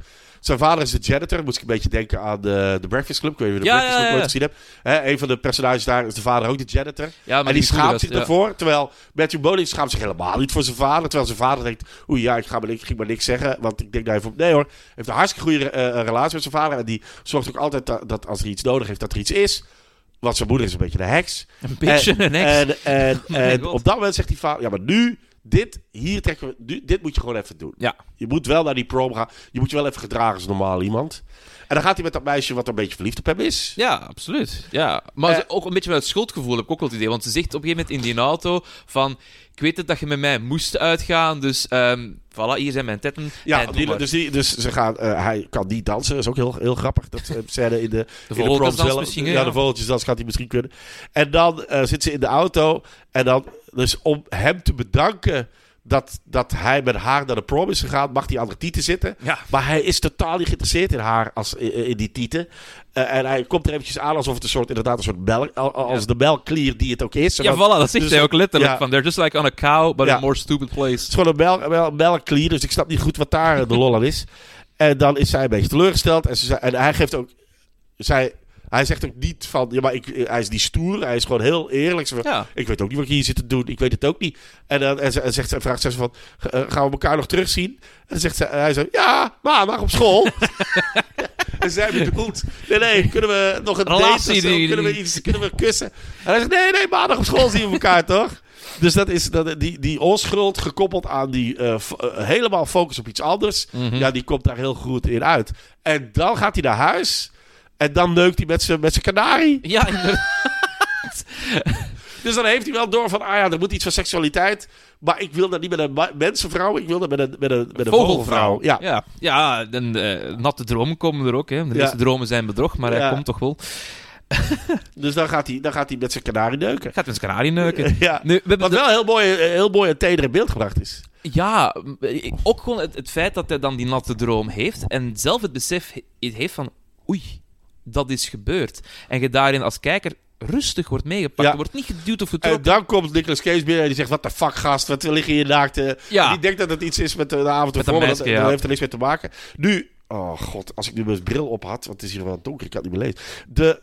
zijn vader is de janitor. Moest ik een beetje denken aan de, de Breakfast Club. Ik weet niet of je de Breakfast Club nooit gezien hebt. Hè, een van de personages daar is de vader ook de janitor. Ja, maar en die schaamt goede zich ervoor. Terwijl Matthew Modine schaamt zich helemaal niet voor zijn vader. Terwijl zijn vader denkt, oei ja, ik ga maar, ik ging maar niks zeggen. Want ik denk daar even op. Nee hoor, hij heeft een hartstikke goede eh, relatie met zijn vader. En die zorgt ook altijd dat, dat als er iets nodig heeft, dat er iets is. Want zijn moeder is een beetje de heks. Een beetje een ex. En, en, en god. op dat moment zegt die vader, ja maar nu, dit, hier trekken we, dit moet je gewoon even doen. Ja. Je moet wel naar die prom gaan. Je moet je wel even gedragen als normaal iemand. En dan gaat hij met dat meisje wat een beetje verliefd op hem is. Ja, absoluut. Ja. Maar Eh. ze- ook een beetje met het schuldgevoel heb ik ook wel het idee. Want ze zegt op een gegeven moment in die auto van... Ik weet het dat je met mij moest uitgaan, dus ehm voilà, hier zijn mijn tetten. Ja, die, dus, die, dus ze gaan, eh, hij kan niet dansen. Dat is ook heel, heel grappig. Dat eh, scène in de, de in de prom zelf. Ja, ja. de vogeltjesdans gaat hij misschien kunnen. En dan eh, zit ze in de auto. En dan, dus om hem te bedanken dat, dat hij met haar naar de prom is gegaan, mag die andere tieten zitten. Ja. Maar hij is totaal niet geïnteresseerd in haar als in, in die tieten. Eh, en hij komt er eventjes aan alsof het een soort, inderdaad, een soort melk, al- als Ja. de melkklier die het ook is. Ja, voilà, dat zegt dus- hij ook letterlijk. ja. Van, they're just like on a cow, but Ja. in a more stupid place. Het is gewoon een melk, dus ik snap niet goed wat daar de lol aan is. En dan is zij een beetje teleurgesteld. En, ze en hij geeft ook... Zij, hij zegt ook niet van... Ja, maar ik, hij is niet stoer. Hij is gewoon heel eerlijk. Ze van, Ja. Ik weet ook niet wat ik hier zit te doen. Ik weet het ook niet. En dan en ze, en zegt, ze- vraagt ze van... "Ga- eh, gaan we elkaar nog terugzien? En dan zegt ze, hij zo... Ja, maandag op school. en zij bedoelt... Nee, nee, kunnen we nog een date Relatie die- Kunnen we, die- iets, kunnen we kussen? En hij zegt... Nee, nee, maandag op school zien we elkaar toch? Dus dat is dat, die, die onschuld gekoppeld aan die eh, eh, helemaal focus op iets anders. Mhm. Ja, die komt daar heel goed in uit. En dan gaat hij naar huis. En dan neukt hij met zijn met zijn kanarie. Ja, inderdaad. Dus dan heeft hij wel door van, ah ja, er moet iets van seksualiteit. Maar ik wil dat niet met een mensenvrouw. Ik wil dat met een, met een, met een vogelvrouw. Ja. ja. Ja, en eh, natte dromen komen er ook. Hè. De Ja. meeste dromen zijn bedrog, maar Ja. hij komt toch wel. Dus dan gaat, hij, dan gaat hij met zijn kanarie neuken. Gaat met zijn kanarie neuken. Ja. Nu, we Wat wel heel mooi, eh, heel mooi en teder in beeld gebracht is. Ja, ook gewoon het, het feit dat hij dan die natte droom heeft en zelf het besef he- heeft van oei, dat is gebeurd. En je daarin als kijker rustig wordt meegepakt. Ja. Wordt niet geduwd of En getrokken. dan komt Nicolas Cage binnen en die zegt, wat de fuck gast, wat liggen hier naakt. eh?" Ja. En Die denkt dat het iets is met de, de avond ervoor, maar dat, dat heeft er niks mee te maken. Nu, oh god, als ik nu mijn bril op had, want het is hier wel donker, ik kan het niet meer lezen. De,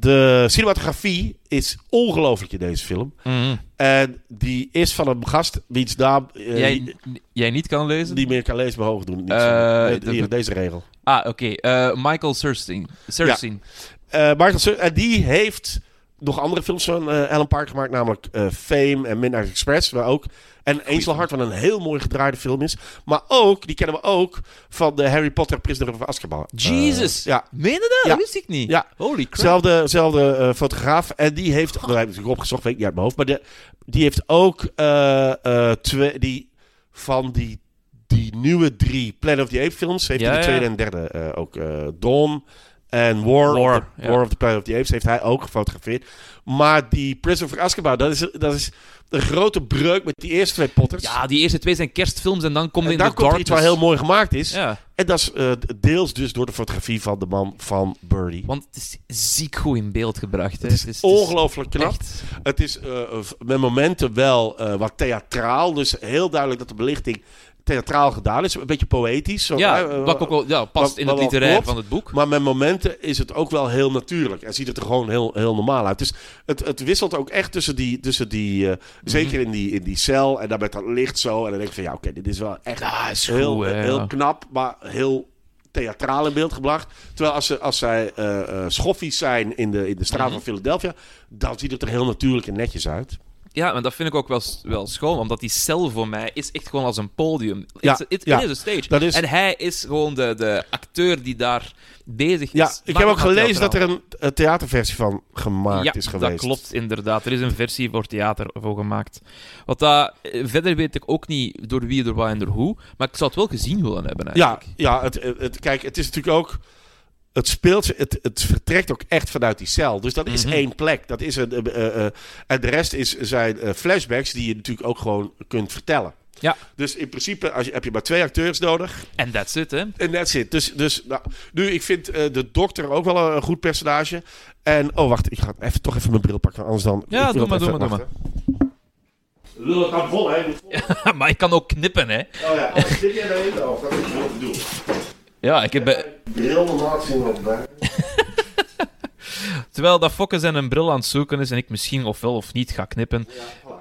de cinematografie is ongelooflijk in deze film. Mhm. En die is van een gast wiens naam eh, jij, jij niet kan lezen? niet meer kan lezen, maar hoog doen. Niet Eh. Nee, hier, deze regel. Ah, oké. Eh, Michael Surstein. Surstein. Michael Sur- en die heeft nog andere films van eh Alan Parker gemaakt, namelijk eh, Fame en Midnight Express, waar ook en Angel Heart, wat een heel mooi gedraaide film is. Maar ook, die kennen we ook van de Harry Potter Prisoner of Azkaban. Jesus. Eh, ja, Meen dat? Ja. Wist ik niet. Ja. Holy crap. zelfde, zelfde fotograaf. En die heeft, dat heb ik natuurlijk opgezocht, weet ik niet uit mijn hoofd, maar de, die heeft ook twee, die van die, die nieuwe drie Planet of the Apes films, heeft Ja, hij de ja. tweede en derde ook. Dawn En War, War, of, the, ja. War of the Planet of the Apes heeft hij ook gefotografeerd. Maar die Prison of Azkaban, dat is, dat is een grote breuk met die eerste twee potters. Ja, die eerste twee zijn kerstfilms en dan komt en in daar The komt iets wat heel mooi gemaakt is. Ja, En dat is eh, deels dus door de fotografie van de man van Birdie. want het is ziek goed in beeld gebracht. Hè. Het is Het is- ongelooflijk knap. echt- Het is eh, eh, met momenten wel wat theatraal. Dus heel duidelijk dat de belichting theatraal gedaan is. Een beetje poëtisch. Zo, Ja, wat ook wel ja, past wat- in het literair van het boek. Maar met momenten is het ook wel heel natuurlijk. En ziet het er gewoon heel, heel normaal uit. Dus het, het wisselt ook echt tussen die... Tussen die Mhm. eh, Zeker in die, in die cel. En dan met dat licht zo. En dan denk ik van ja, oké, dit is wel echt is heel, goed, heel knap. Maar heel theatraal in beeld gebracht. Terwijl als, ze, als zij eh, eh, schoffies zijn in de, in de straat Mhm. van Philadelphia... dan ziet het er heel natuurlijk en netjes uit. Ja, maar dat vind ik ook wel, wel schoon, omdat die cel voor mij is echt gewoon als een podium. Ja, it, ja. is a stage. Is- En hij is gewoon de, de acteur die daar bezig Ja, is. ik Maar heb ook het gelezen dat er een, een theaterversie van gemaakt ja, is geweest. dat klopt inderdaad. Er is een versie voor theater voor gemaakt. Wat dat, eh, verder weet ik ook niet door wie, door wat en door hoe, maar ik zou het wel gezien willen hebben Ja, eigenlijk. ja het, het, het- kijk, het is natuurlijk ook. Het speelt, het, het vertrekt ook echt vanuit die cel. Dus dat is Mhm. één plek. Dat is een, eh, eh, eh, en de rest is, zijn flashbacks die je natuurlijk ook gewoon kunt vertellen. Ja. Dus in principe als je, heb je maar twee acteurs nodig. En that's it, hè. En that's it. Dus, dus nou, nu, ik vind de dokter ook wel een, een goed personage. En, oh wacht, ik ga even, toch even mijn bril pakken. Anders dan... Ja, doe maar, doe maar, doe hè. Lul het aan vol, hè? Maar ik kan ook knippen, hè. Oh ja, daarin? Oh, dat is wat ik doe. Ja, ik heb... eh, Bril wel bij. Terwijl dat Fokke zijn een bril aan het zoeken is en ik misschien ofwel of niet ga knippen,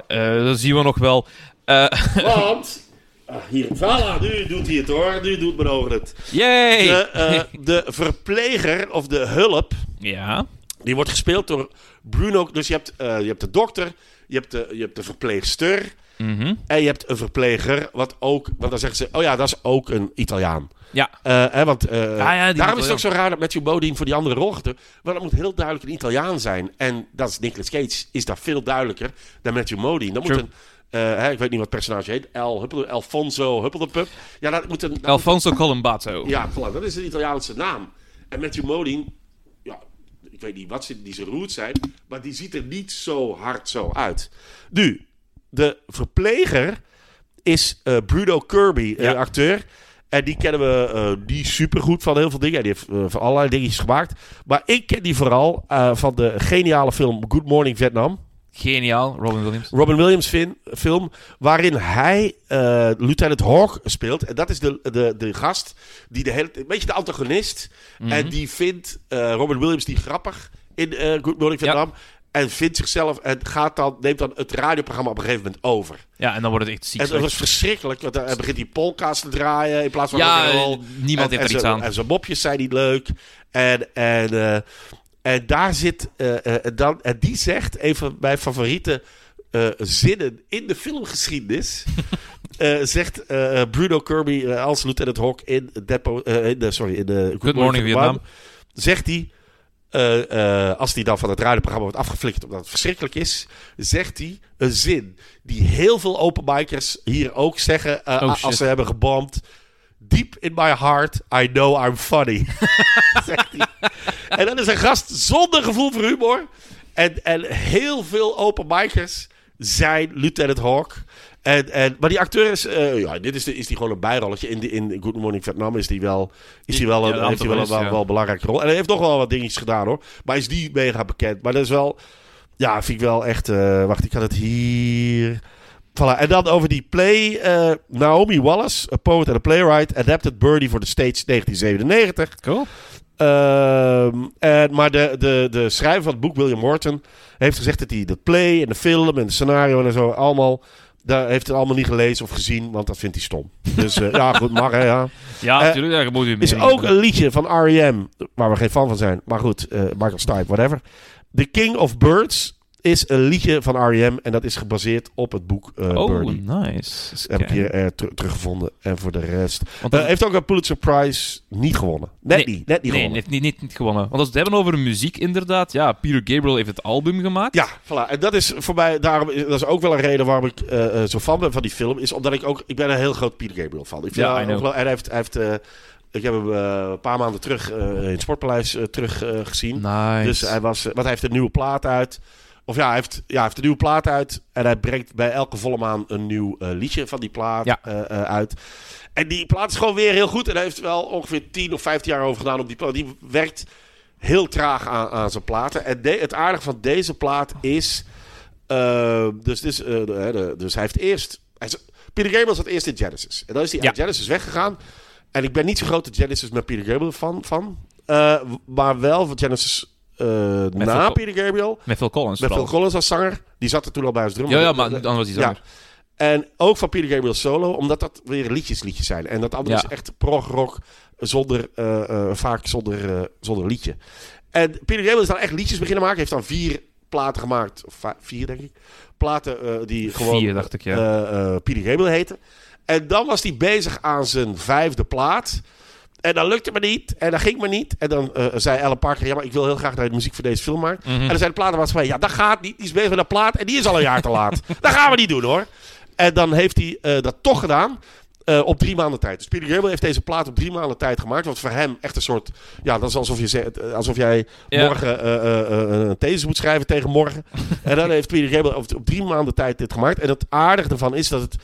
eh, dat zien we nog wel. Eh Want, ah, hier, voilà, nu doet hij het hoor. Nu doet mijn ogen het. yay! De, eh, de verpleger of de hulp, Ja. die wordt gespeeld door Bruno. Dus je hebt, eh, je hebt de dokter, je hebt de, je hebt de verpleegster Mhm. en je hebt een verpleger. Wat ook, want dan zeggen ze, oh ja, dat is ook een Italiaan. Ja. Eh, hè, want eh, ja, daarom is het ook zo raar dat Matthew Modine voor die andere rol gaat. Want dat moet heel duidelijk een Italiaan zijn. En dat is Nicolas Cage, is daar veel duidelijker dan Matthew Modine. Dat moet een, eh, hè, ik weet niet wat het personage heet, El Huppel, Alfonso Huppeldepup. Ja, dat moet een... dat Alfonso Colombato. moet- ja, voilà, dat is een Italiaanse naam. En Matthew Modine, ja, ik weet niet wat ze, die zijn roots zijn, maar die ziet er niet zo hard zo uit. Nu, de verpleger is eh, Bruno Kirby, Ja. een acteur. En die kennen we eh die supergoed van heel veel dingen. Die heeft eh, van allerlei dingetjes gemaakt. Maar ik ken die vooral eh, van de geniale film Good Morning Vietnam. Geniaal, Robin Williams. Robin Williams fin- film. Waarin hij eh, Lieutenant Hawk speelt. En dat is de, de, de gast. Die de hele, een beetje de antagonist. Mhm. En die vindt eh, Robin Williams die grappig in eh, Good Morning Vietnam. En vindt zichzelf en gaat dan, neemt dan het radioprogramma op een gegeven moment over. Ja, en dan wordt het echt ziek. En dat was verschrikkelijk. Want dan begint die polka's te draaien in plaats van Ja, niemand En- heeft er en iets aan. En zijn mopjes zijn niet leuk. En, en, eh, en daar zit... eh, eh, en dan, en die zegt, een van mijn favoriete zinnen in de filmgeschiedenis... zegt Bruno Kirby als Lieutenant Hawk in, Depo, in sorry, in de Good, Morning Vietnam. Zegt hij... eh, eh, als die dan van het radioprogramma wordt afgeflikkerd omdat het verschrikkelijk is, zegt hij een zin die heel veel openbikers hier ook zeggen eh, Oh, als ze hebben gebomd. Deep in my heart, I know I'm funny. zegt hij. En dat is een gast zonder gevoel voor humor. En, en heel veel openbikers zijn Lieutenant Hawk. En, en, maar die acteur is, eh, ja, dit is, de, is die gewoon een bijrolletje. In, de, in Good Morning Vietnam is die wel, is die wel, een, Ja, heeft hij wel, een, wel, ja. wel een belangrijke rol. En hij heeft nog wel wat dingetjes gedaan hoor. Maar is die mega bekend. Maar dat is wel, ja, vind ik wel echt, eh, wacht, ik had het hier. Voilà. En dan over die play. eh, Naomi Wallace, a poet and a playwright, adapted Birdie for the stage 1997. Cool. Ehm, en, maar de, de, de schrijver van het boek, William Morton, heeft gezegd dat hij de play en de film en de scenario en zo allemaal. Daar heeft het allemaal niet gelezen of gezien, want dat vindt hij stom. Dus eh, ja, goed, mag hè, ja. Ja, Eh, natuurlijk. daar moet u Is mee ook een liedje van R.E.M., waar we geen fan van zijn. Maar goed, eh, Michael Stipe, whatever. The King of Birds is een liedje van R.E.M. en dat is gebaseerd op het boek eh Oh, Birdie. nice. Eens Heb ik hier eh, ter- teruggevonden. En voor de rest... Want Hij dat- heeft ook een Pulitzer Prize niet gewonnen. Net Nee, niet, net niet nee, gewonnen. niet, niet, niet, niet gewonnen. Want als we het hebben over muziek, inderdaad. Ja, Peter Gabriel heeft het album gemaakt. Ja, voilà. En dat is voor mij, daarom, is- dat is ook wel een reden waarom ik eh, eh, zo fan ben van die film. Is omdat ik ook, ik ben een heel groot Peter Gabriel fan. Ik vind Ja, ongeloo- en hij heeft, hij heeft eh, Ik heb hem eh, een paar maanden terug eh, in het Sportpaleis eh, terug eh, gezien. Nice. Dus hij was, want hij heeft een nieuwe plaat uit. Of ja, hij heeft, ja, hij heeft een nieuwe plaat uit. En hij brengt bij elke volle maan een nieuw eh, liedje van die plaat Ja. eh, eh, uit. En die plaat is gewoon weer heel goed. En hij heeft wel ongeveer 10 of 15 jaar over gedaan op die plaat. Die werkt heel traag aan, aan zijn platen. En de- het aardige van deze plaat is. eh, dus, dus, de- dus hij heeft eerst. Hij is- Peter Gabriel zat eerst in Genesis. En dan is hij Ja. uit Genesis weggegaan. En ik ben niet zo'n grote Genesis met Peter Gabriel van. Eh, maar wel van Genesis eh, na Phil- Peter Gabriel. Met Phil Collins Met Phil. Collins als zanger. Die zat er toen al bij als drummer. Ja, ja, maar dan was hij Ja. zanger. En ook van Peter Gabriel solo, omdat dat weer liedjes liedjes zijn. En dat andere Ja. is echt prog rock zonder, eh, eh, vaak zonder, zonder liedje. En Peter Gabriel is dan echt liedjes beginnen maken. Heeft dan vier platen gemaakt, vier denk ik. Platen die gewoon Vier, dacht ik, ja. Peter Gabriel heten. En dan was hij bezig aan zijn vijfde plaat. En dan lukte me niet. En dat ging me niet. En dan eh, zei Alan Parker, ja, maar ik wil heel graag dat je de muziek voor deze film maakt. Mhm. En dan zei de platenmaatschappij, ja, dat gaat niet. Die is bezig met een plaat en die is al een jaar te laat. dat gaan we niet doen, hoor. En dan heeft hij eh, dat toch gedaan. eh, op drie maanden tijd. Dus Peter Gabriel heeft deze plaat op drie maanden tijd gemaakt. Wat voor hem echt een soort. Ja, dat is alsof, je zegt, eh, alsof jij Ja. morgen een thesis moet schrijven tegen morgen. en dan heeft Peter Gabriel op, op drie maanden tijd dit gemaakt. En het aardige ervan is dat het.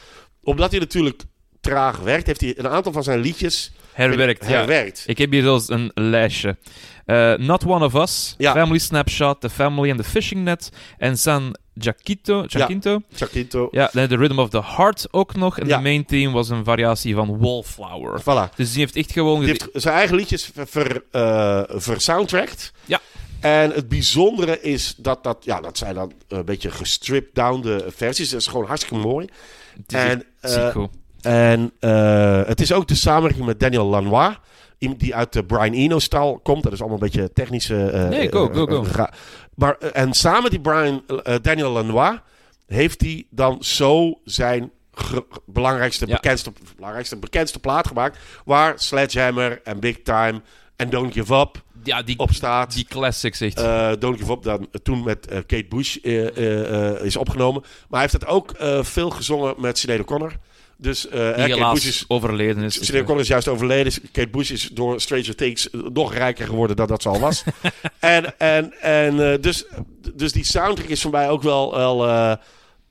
Omdat hij natuurlijk traag werkt, heeft hij een aantal van zijn liedjes Herwerkt, ja. herwerkt. Ik heb hier zelfs een lijstje. Eh, Not One of Us, Ja. Family Snapshot, The Family and the Fishing Net en San. Giacinto. Chaquito. Ja, dan The Rhythm of the Heart ook nog. En Ja. de main theme was een variatie van Wallflower. Voilà. Dus die heeft echt gewoon... Die heeft zijn eigen liedjes ver, ver, eh, versoundtracked. Ja. En het bijzondere is dat dat, ja, dat zijn dan een beetje gestripped down de versies. Dat is gewoon hartstikke mooi. En, goed. En eh, het is ook de samenwerking met Daniel Lanois. Iemand die uit de Brian Eno-stal komt. Dat is allemaal een beetje technische... eh, Nee, go, go, go. maar, eh, en samen met die Brian, Daniel Lanois heeft hij dan zo zijn gr- belangrijkste, Ja. bekendste, belangrijkste, bekendste plaat gemaakt. Waar Sledgehammer en Big Time en Don't Give Up Ja, die, op staat. die classics echt. Eh, Don't Give Up dan toen met Kate Bush is opgenomen. Maar hij heeft het ook veel gezongen met Sinead O'Connor. Dus die Kate helaas Bush is overleden is. Sinead O'Connor is juist overleden. Kate Bush is door Stranger Things nog rijker geworden dan dat ze al was. en en, en eh, dus, dus die soundtrack is voor mij ook wel, wel, eh,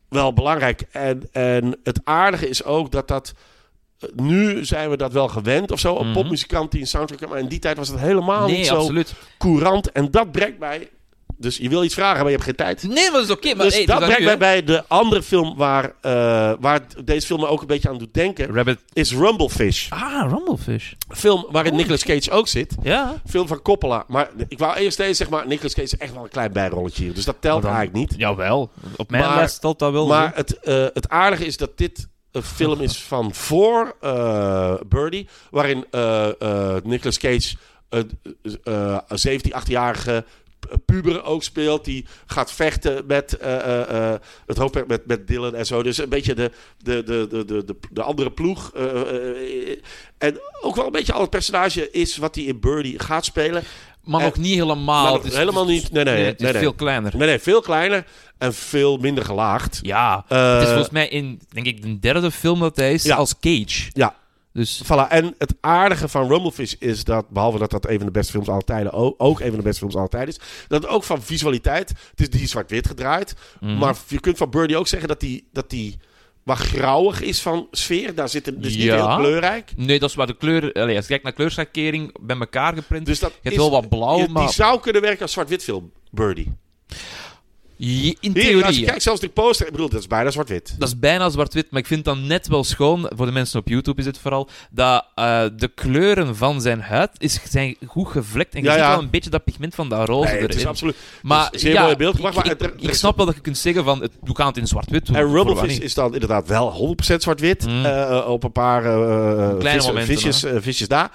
wel belangrijk. En, en het aardige is ook dat dat... Nu zijn we dat wel gewend of zo. Een Mhm. popmuzikant die een soundtrack... Maar in die tijd was het helemaal Nee, niet zo absoluut. courant. En dat brengt mij... Dus je wil iets vragen, maar je hebt geen tijd. Nee, maar dat is oké. maar dus hey, dat brengt mij bij de andere film waar, eh, waar deze film me ook een beetje aan doet denken. Rabbit. Is Rumblefish. Ah, Rumblefish. Film waarin Oh. Nicolas Cage ook zit. Ja. Film van Coppola. Maar ik wou eerst deze zeg maar, Nicolas Cage is echt wel een klein bijrolletje hier. Dus dat telt dan- eigenlijk niet. Jawel. Op mijn Maar- lijst stelt dat wel. Maar het, eh, het aardige is dat dit een film is van voor eh, Birdie. Waarin eh, eh, Nicolas Cage een eh, een 17, 18-jarige puber ook speelt. Die gaat vechten met eh, eh, eh, het hoofdwerk met, met Dylan en zo. Dus een beetje de, de, de, de, de, de, de andere ploeg. en ook wel een beetje al het personage is wat hij in Birdie gaat spelen. maar en- nog niet helemaal. Maar Het is- helemaal niet. Nee, nee, het is nee, nee. veel kleiner. Nee, nee, veel kleiner en veel minder gelaagd. Ja. Het is volgens mij in, denk ik, de derde film dat hij is Ja. als Cage. Ja, Dus Voilà, en het aardige van Rumblefish is dat, behalve dat dat een van de beste films aller tijden, ook, ook een van de beste films aller tijden is, dat ook van visualiteit, het is die zwart-wit gedraaid, Mhm. maar je kunt van Birdie ook zeggen dat die, dat die wat grauwig is van sfeer, daar zit het dus niet heel kleurrijk. Nee, dat is waar de kleur... Allee, als je kijkt naar kleurschakering, bij elkaar geprint. Dus dat je hebt is, wel wat blauw, je- maar... Die zou kunnen werken als zwart-wit film, Birdie. Je- in Hier, theorie, als je ja. kijkt, zelfs de poster, ik bedoel, dat is bijna zwart-wit. Dat is bijna zwart-wit, maar ik vind dan net wel schoon, voor de mensen op YouTube is het vooral, dat eh, de kleuren van zijn huid is, zijn goed gevlekt. En je Ja, ziet ja. wel een beetje dat pigment van dat roze Nee, het is erin. absoluut. Maar het is zeer ja, mooi beeld gebracht, ik, maar ik, het- er snap wel dat je kunt zeggen van, het, we gaan het in zwart-wit doen. En niet. is dan inderdaad wel 100% zwart-wit. Mm. eh, op een paar Kleine vis- momenten, visjes, visjes daar.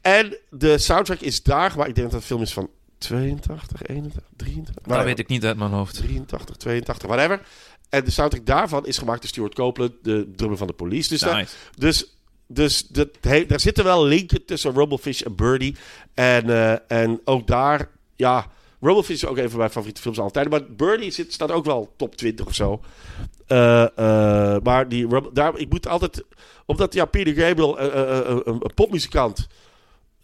En de soundtrack is daar gemaakt. Ik denk dat de film is van 82, 81, 23. Dat weet ik niet uit mijn hoofd. 83, 82, whatever. En de soundtrack daarvan is gemaakt door Stuart Copeland, de drummer van de police. Dus, daar- dus, dus dat, he- daar zitten wel linken tussen Rumblefish en Birdie. En, eh, en ook daar, ja, Rumblefish is ook een van mijn favoriete films altijd. Maar Birdie zit, staat ook wel top 20 of zo. Eh, eh, maar die, daar, ik moet altijd, omdat ja, Peter Gabriel, een, een popmuzikant,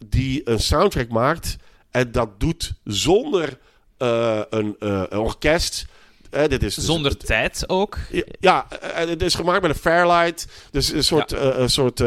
die een soundtrack maakt en dat doet zonder eh, een, eh, een orkest. Eh, dit is dus- Zonder tijd ook. Ja, eh, het is gemaakt met een Fairlight. Dus een soort, eh, een soort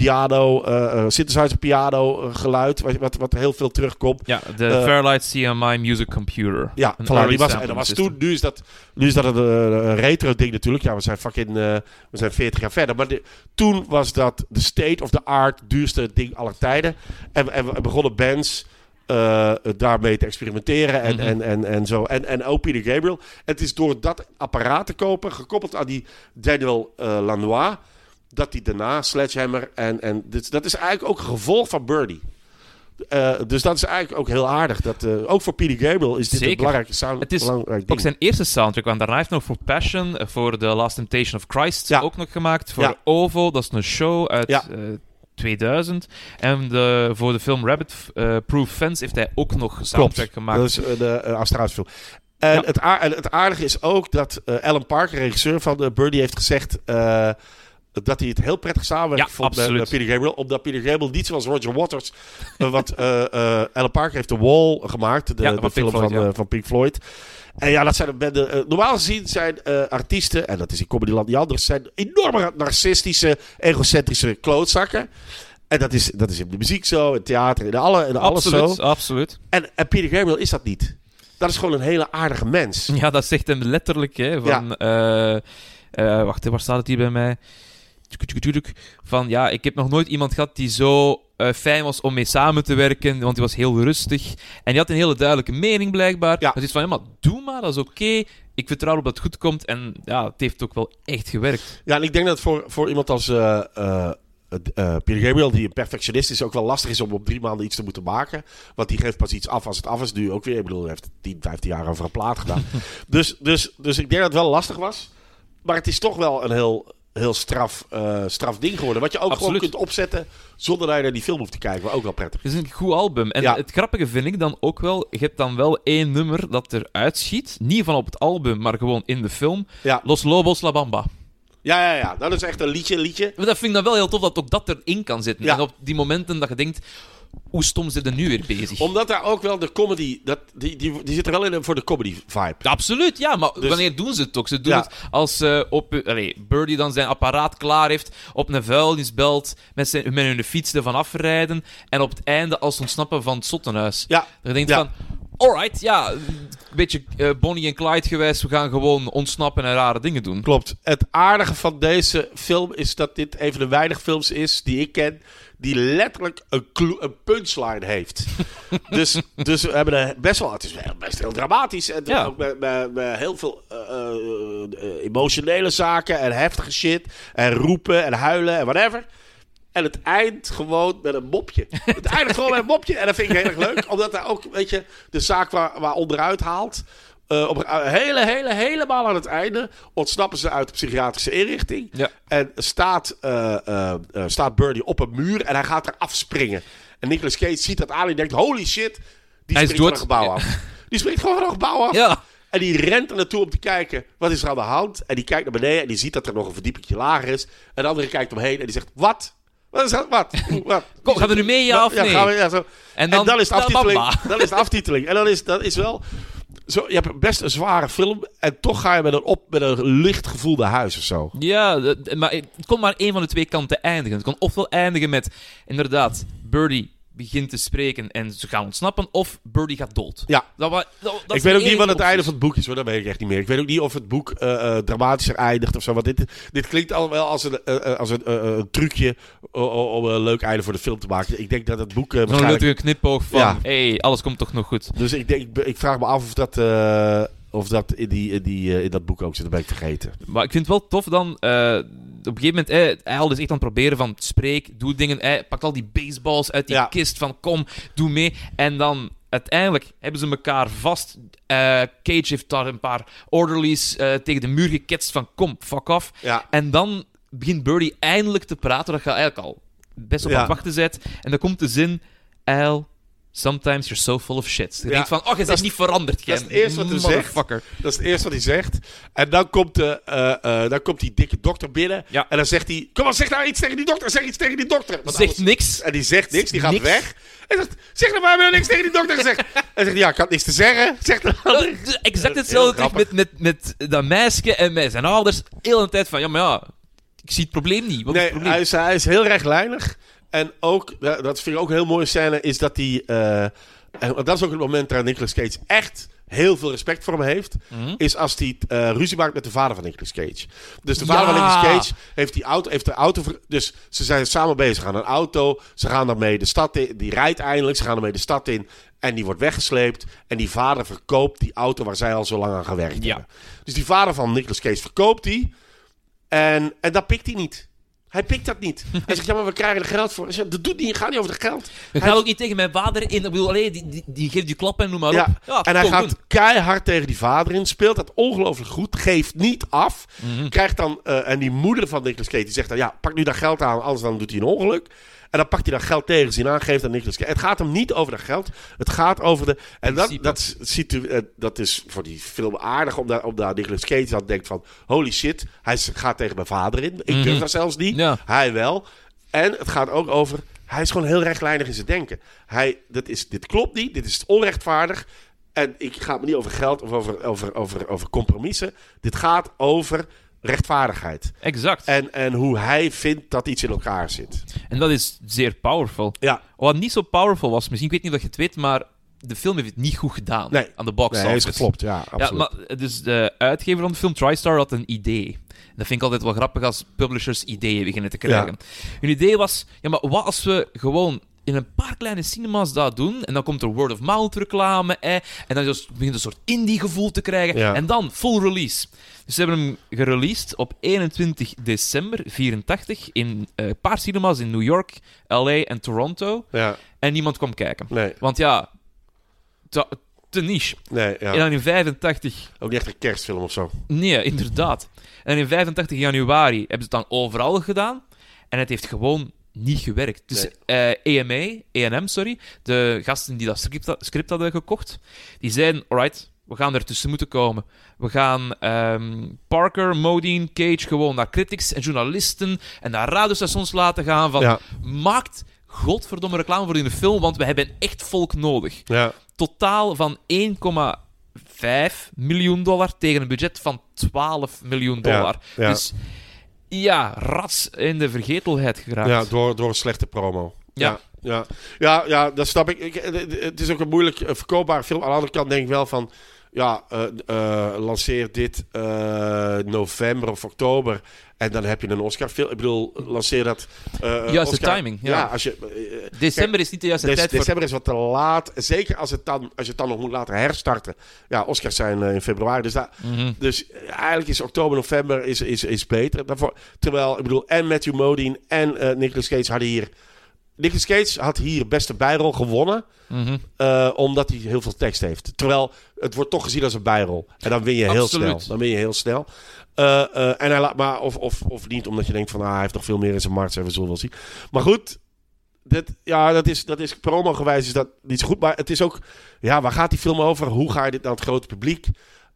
piano, eh, synthesizer piano eh, geluid, wat, wat, wat heel veel terugkomt. Ja, de Fairlight CMI Music Computer. Ja, voilà, die was, en dat was toen. Nu is dat, nu is dat een, retro ding natuurlijk. Ja, we zijn fucking, we zijn 40 jaar verder. Maar de- toen was dat de state of the art, duurste ding aller tijden. En, en we begonnen bands eh, daarmee te experimenteren en, Mhm. en, en, en zo. En, en ook Peter Gabriel. Het is door dat apparaat te kopen, gekoppeld aan die Daniel eh, Lanois, dat hij daarna Sledgehammer en, en dit, dat is eigenlijk ook een gevolg van Birdie. Eh, dus dat is eigenlijk ook heel aardig. Dat, eh, ook voor Peter Gabriel is dit Zeker. een belangrijke sound. Het is belangrijk ding. Ook zijn eerste soundtrack, want daarna heeft hij nog voor Passion, eh, voor The Last Temptation of Christ Ja. ook nog gemaakt. Voor Ja. OVO, dat is een show uit Ja. eh, 2000. En de, voor de film Rabbit Proof Fence heeft hij ook nog soundtrack gemaakt. Dat is de Australische film. En, het aardige is ook dat Alan Parker, regisseur van Birdie, heeft gezegd dat hij het heel prettig samenwerken Ja, vond met absoluut. Peter Gabriel. Omdat Peter Gabriel niet zoals Roger Waters, eh, wat eh, eh, Alan Parker heeft de Wall gemaakt, de, Ja, film Floyd, van, van Pink Floyd. En ja, dat zijn de normaal gezien zijn artiesten, en dat is in Comedyland niet anders, zijn enorme narcistische, egocentrische klootzakken. En dat is, dat is in de muziek zo, in theater, in alle, in alles zo. absoluut. En, en Peter Gabriel is dat niet. Dat is gewoon een hele aardige mens. Ja, dat zegt hem letterlijk. Hè, van, wacht, waar staat het hier bij mij? Van ja, ik heb nog nooit iemand gehad die zo eh, fijn was om mee samen te werken, want hij was heel rustig. En die had een hele duidelijke mening blijkbaar. Ja. Dus is van, ja, maar doe maar, dat is oké. Ik vertrouw erop dat het goed komt. En ja, het heeft ook wel echt gewerkt. Ja, en ik denk dat voor, voor iemand als eh, eh, eh, Peter Gabriel, die een perfectionist is, ook wel lastig is om op drie maanden iets te moeten maken. Want die geeft pas iets af als het af is. Nu ook weer, ik bedoel, hij heeft 10, 15 jaar over een plaat gedaan. dus, dus, dus ik denk dat het wel lastig was. Maar het is toch wel een heel, heel straf, eh, straf ding geworden. Wat je ook Absoluut. gewoon kunt opzetten zonder dat je naar die film hoeft te kijken. Maar ook wel prettig. Het is een goed album. En Ja. het grappige vind ik dan ook wel, je hebt dan wel één nummer dat eruit schiet. Niet van op het album, maar gewoon in de film. Ja. Los Lobos La Bamba. Ja, ja, ja. Dat is echt een liedje, liedje. Maar dat vind ik dan wel heel tof dat ook dat erin kan zitten. Ja. En op die momenten dat je denkt, hoe stom zit er nu weer bezig? Omdat daar ook wel de comedy, dat, die, die, die zit er wel in voor de comedy vibe. Absoluut, ja, maar Dus- wanneer doen ze het ook? Ze doen Ja. het als eh, op, eh, allee, Birdie dan zijn apparaat klaar heeft, op een vuilnisbelt met, zijn, met hun fiets ervan afrijden en op het einde als ze ontsnappen van het zottenhuis. Ja, je denkt Ja. van, alright, ja, een beetje eh, Bonnie en Clyde gewijs, we gaan gewoon ontsnappen en rare dingen doen. Klopt. Het aardige van deze film is dat dit een van de weinige films is die ik ken die letterlijk een, een punchline heeft. dus, dus we hebben er best wel... Het is best heel dramatisch. En Ja. ook met, met, met heel veel eh, eh, emotionele zaken en heftige shit. En roepen en huilen en whatever. En het eind gewoon met een mopje. Het eindigt gewoon met een mopje. En dat vind ik heel erg leuk. Omdat hij ook, weet je, de zaak waar, waar onderuit haalt. Eh, op, een hele, hele, helemaal aan het einde ontsnappen ze uit de psychiatrische inrichting. Ja. En staat, eh, staat Birdie op een muur en hij gaat er afspringen. En Nicolas Cage ziet dat aan en denkt, holy shit. Die Hij springt van een gebouw Ja. af. Die springt gewoon van een gebouw af. Ja, En die rent er naartoe om te kijken, wat is er aan de hand? En die kijkt naar beneden en die ziet dat er nog een verdiepingje lager is. En de andere kijkt omheen en die zegt, wat? Wat is dat? Wat? wat? kom, gaan we nu mee, ja of nee? gaan we, ja, zo. En En dan- is de aftiteling. Dan is de aftiteling. En dan is dat is wel. Zo, je hebt best een zware film. En toch ga je met een, op, met een licht gevoel naar huis of zo. Ja, maar het kon maar één van de twee kanten eindigen. Het kon ofwel eindigen met, inderdaad, Birdie begint te spreken en ze gaan ontsnappen, of Birdie gaat dood. Ja. Dat, wa- dat, dat ik weet ook niet wat het einde van het boek is hoor. Dat weet ik echt niet meer. Ik weet ook niet of het boek eh, dramatischer eindigt of zo. Want dit, dit klinkt al wel als een, eh, als een, een trucje om een leuk einde voor de film te maken. Ik denk dat het boek. Zo'n waarschijnlijk- leuke knipoog van, Ja. hey, alles komt toch nog goed. Dus ik, denk, ik, ik vraag me af of dat, of dat in, die, in, die, eh, in dat boek ook zit. Dat ben ik vergeten. Maar ik vind het wel tof dan, eh, op een gegeven moment, eh, hij al dus echt aan het proberen van, spreek, doe dingen, hij pakt al die baseballs uit die Ja. kist van, kom, doe mee. En dan, uiteindelijk, hebben ze elkaar vast. Cage heeft daar een paar orderlies tegen de muur geketst van, kom, fuck off. Ja. En dan begint Birdie eindelijk te praten, dat je eigenlijk al best op Ja. aan het wachten bent. En dan komt de zin, I'll Sometimes you're so full of shit. Je Ja, denkt van, oh, je bent is- niet veranderd, dat is Ken. het eerste wat hij zegt. Dat is het eerste wat hij zegt. En dan komt, de, eh, eh, dan komt die dikke dokter binnen. Ja. En dan zegt hij: Kom maar, zeg nou iets tegen die dokter. Zeg iets tegen die dokter. Want Zegt anders- niks. En die zegt niks, die gaat Niks. weg. En zegt: Zeg nou maar, we hebben niks tegen die dokter gezegd. en zegt: Ja, ik had niks te zeggen. Zegt dan. De- Exact hetzelfde terug met, met, met dat meisje en met zijn ouders. Heel de tijd van, ja, maar ja, ik zie het probleem niet. Wat is Nee, het probleem? hij is, hij is heel rechtlijnig. En ook, dat vind ik ook een heel mooie scène, is dat hij... eh, en dat is ook het moment waar Nicolas Cage echt heel veel respect voor hem heeft. Mhm. Is als hij eh, ruzie maakt met de vader van Nicolas Cage. Dus de vader Ja. van Nicolas Cage heeft, die auto, heeft de auto... Dus ze zijn samen bezig aan een auto. Ze gaan daarmee de stad in. Die rijdt eindelijk. Ze gaan ermee de stad in. En die wordt weggesleept. En die vader verkoopt die auto waar zij al zo lang aan gewerkt Ja. hebben. Dus die vader van Nicolas Cage verkoopt die. En, en dat pikt hij niet. Hij pikt dat niet. Hij zegt, ja, maar we krijgen er geld voor. Hij zegt, dat doet niet, het gaat niet over het geld. Hij- gaat ook niet tegen mijn vader in. Ik bedoel, die, die, die geeft je klap en noem maar Ja, op. Ja, en hij gaat doen. keihard tegen die vader in. Speelt dat ongelooflijk goed. Geeft niet af. Mhm. Krijgt dan, eh, en die moeder van Nicolas Cage, die zegt dan, ja, pak nu dat geld aan, anders dan doet hij een ongeluk. En dan pakt hij dat geld tegen zich aan, geeft aan Nicolas Cage. Het gaat hem niet over dat geld. Het gaat over de... En dat, dat, ziet u, eh, dat is voor die film aardig, omdat, omdat Nicolas Cage dan denkt van... Holy shit, hij gaat tegen mijn vader in. Ik durf dat zelfs niet. Mhm. Ja. Hij wel. En het gaat ook over... Hij is gewoon heel rechtlijnig in zijn denken. Hij, dat is, dit klopt niet, dit is onrechtvaardig. En ik ga het me niet over geld of over, over, over, over compromissen. Dit gaat over rechtvaardigheid. Exact. En, En, en hoe hij vindt dat iets in elkaar zit. dat is zeer powerful. Ja, Wat niet zo powerful was, misschien, ik weet niet of je het weet, maar de film heeft het niet goed gedaan Nee. aan de box nee, hij is office. geflopt. Ja, Ja, absoluut. maar dus de uitgever van de film, TriStar, had een idee. Dat vind ik altijd wel grappig als publishers ideeën beginnen te krijgen. Hun idee was, ja, maar wat als we gewoon in een paar kleine cinema's dat doen, en dan komt er word-of-mouth reclame, eh, en dan dus begint een soort indie-gevoel te krijgen, Ja. en dan full release. Dus ze hebben hem gereleased op 21 december 84 in eh, een paar cinema's in New York, LA en Toronto, ja, en niemand kwam kijken. nee, Want ja, te, te niche. nee, ja. En dan in 85 Ook niet echt een kerstfilm of zo. Nee, inderdaad. En in 85 januari hebben ze het dan overal gedaan. En het heeft gewoon niet gewerkt. Dus eh EMA, ENM, sorry, de gasten die dat script, script hadden gekocht, die zeiden, alright, we gaan ertussen moeten komen. We gaan ehm, Parker, Modine, Cage gewoon naar critics en journalisten en naar radiostations laten gaan van, Ja. maakt godverdomme reclame voor in de film, want we hebben echt volk nodig Ja, totaal van 1,5 miljoen dollar tegen een budget van 12 miljoen dollar. Ja, ja. Dus ja, rats in de vergetelheid geraakt. ja door, door een slechte promo. Ja. Ja, ja, ja, dat snap ik. ik. Het is ook een moeilijk verkoopbare film. Aan de andere kant denk ik wel van... Ja, eh, eh, lanceer dit eh, november of oktober. En dan heb je een Oscar-film. Ik bedoel, lanceer dat... Juiste Oscar- timing, ja. als je... December is niet de juiste tijd voor... december is wat te laat. Zeker als, het dan, als je het dan nog moet laten herstarten. Ja, Oscars zijn in februari. Dus, daar, Mhm. dus eigenlijk is oktober, november is, is, is beter. Daarvoor, terwijl, ik bedoel, en Matthew Modine en Nicolas Cage hadden hier... Nicolas Cage had hier beste bijrol gewonnen. Mhm. eh, omdat hij heel veel tekst heeft. Terwijl het wordt toch gezien als een bijrol. En dan win je heel Absoluut. snel. Dan win je heel snel. Eh, eh, en hij laat maar, of, of, of niet, omdat je denkt van ah, hij heeft nog veel meer in zijn markt. We zullen wel zien. Maar goed, dit, ja, dat is, dat is promo-gewijs is dat niet zo goed. Maar het is ook, ja, waar gaat die film over? Hoe ga je dit naar het grote publiek?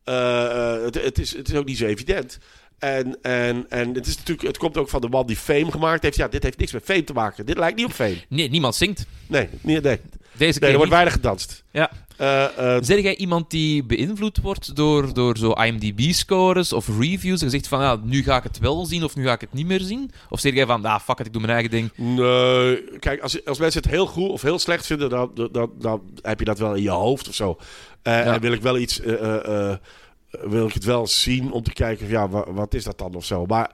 Het, het, is, het is ook niet zo evident. En, en, en het, is natuurlijk, het komt ook van de man die Fame gemaakt heeft. Ja, dit heeft niks met Fame te maken. Dit lijkt niet op Fame. Nee, niemand zingt. Nee, nee, nee. Deze nee keer er wordt weinig gedanst. Ja. Eh, eh, Zeg jij iemand die beïnvloed wordt door, door zo IMDb-scores of reviews? En je zegt van, ja, nu ga ik het wel zien of nu ga ik het niet meer zien? Of zeg jij van, ah, fuck it, ik doe mijn eigen ding. Nee, kijk, als, als mensen het heel goed of heel slecht vinden, dan, dan, dan heb je dat wel in je hoofd of zo. Eh, Ja. En wil ik wel iets, wil ik het wel zien om te kijken, van, ja, wa- wat, is dat dan of zo. Maar,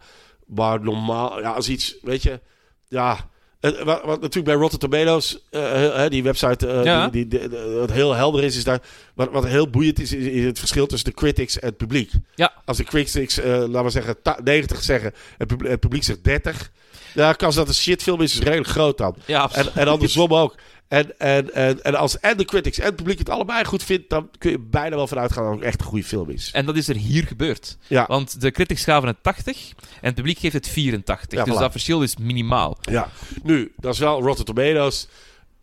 maar normaal, ja, als iets, weet je, ja. eh, Wat, wat natuurlijk bij Rotten Tomatoes, eh, eh, die website, eh, Ja. die, die, die- wat heel helder is, is daar. Wat, wat heel boeiend is, is, is het verschil tussen de critics en het publiek. Ja. Als de critics, eh, laten we zeggen, ta- 90 zeggen, het publiek, het publiek zegt 30. Ja, kans dat een shitfilm is, is redelijk groot dan. Ja, En, en andersom ook. En, en, en, en als en de critics en het publiek het allebei goed vindt, dan kun je bijna wel vanuit gaan dat het echt een goede film is. En dat is er hier gebeurd. Ja. Want de critics gaven het 80 en het publiek geeft het 84. Ja, dus voilà. dat verschil is minimaal. Ja. Nu, dat is wel Rotten Tomatoes.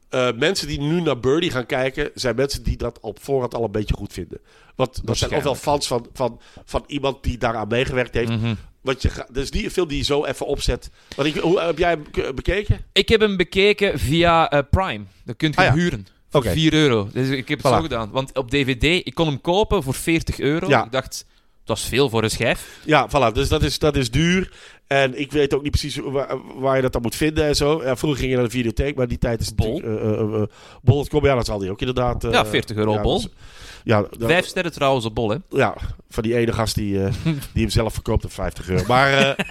eh, mensen die nu naar Birdie gaan kijken, zijn mensen die dat op voorhand al een beetje goed vinden. Want dat zijn ook wel fans van, van, van iemand die daaraan meegewerkt heeft. Mhm. Want je, dus die film die je zo even opzet. Want ik, hoe, heb jij hem bekeken? Ik heb hem bekeken via eh, Prime. Dat kunt je Ah, ja. huren. Voor Oké. 4 euro. Dus ik heb het Voilà. zo gedaan. Want op DVD, ik kon hem kopen voor 40 euro. Ja. Ik dacht, dat is veel voor een schijf. Ja, voilà. Dus dat is, dat is duur. En ik weet ook niet precies waar, waar je dat dan moet vinden en zo. Ja, vroeger ging je naar de videotheek, maar die tijd is Bol. eh, Bol.com, ja, dat zal die ook inderdaad... Ja, 40 euro Bol. Ja, Vijf sterren trouwens op bol, hè. ja, van die ene gast die, eh, die hem zelf verkoopt op 50 euro. Maar eh,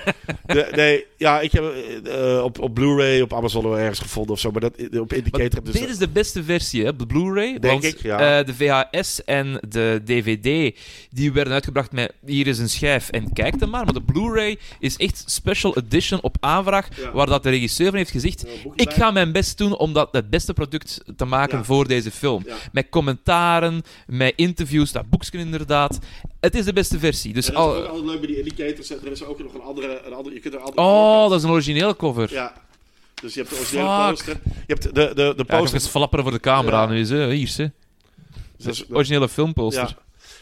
de- nee, ja, ik heb eh, op, op Blu-ray, op Amazon wel ergens gevonden of zo. Maar dat op Maar Indicator... Dus dit is de beste versie, hè, de Blu-ray. Denk want, ik, ja. de VHS en de DVD, die werden uitgebracht met hier is een schijf en kijk hem maar. Maar de Blu-ray is echt special edition op aanvraag, Ja. waar dat de regisseur van heeft gezegd, ik ga mijn best doen om dat het beste product te maken Ja. voor deze film. Met commentaren, met interviews, dat boekje inderdaad. Het is de beste versie. Dus En dat is al... ook altijd leuk bij die indicators. Er is ook nog een andere... Een andere je kunt er altijd Oh, dat is een originele cover. Ja. Dus je hebt de originele poster. Je hebt de, de, de Ja, ik poster. eens flapperen voor de camera Ja. nu eens, hè. Hier, hè. Dus dat- Originele filmposter.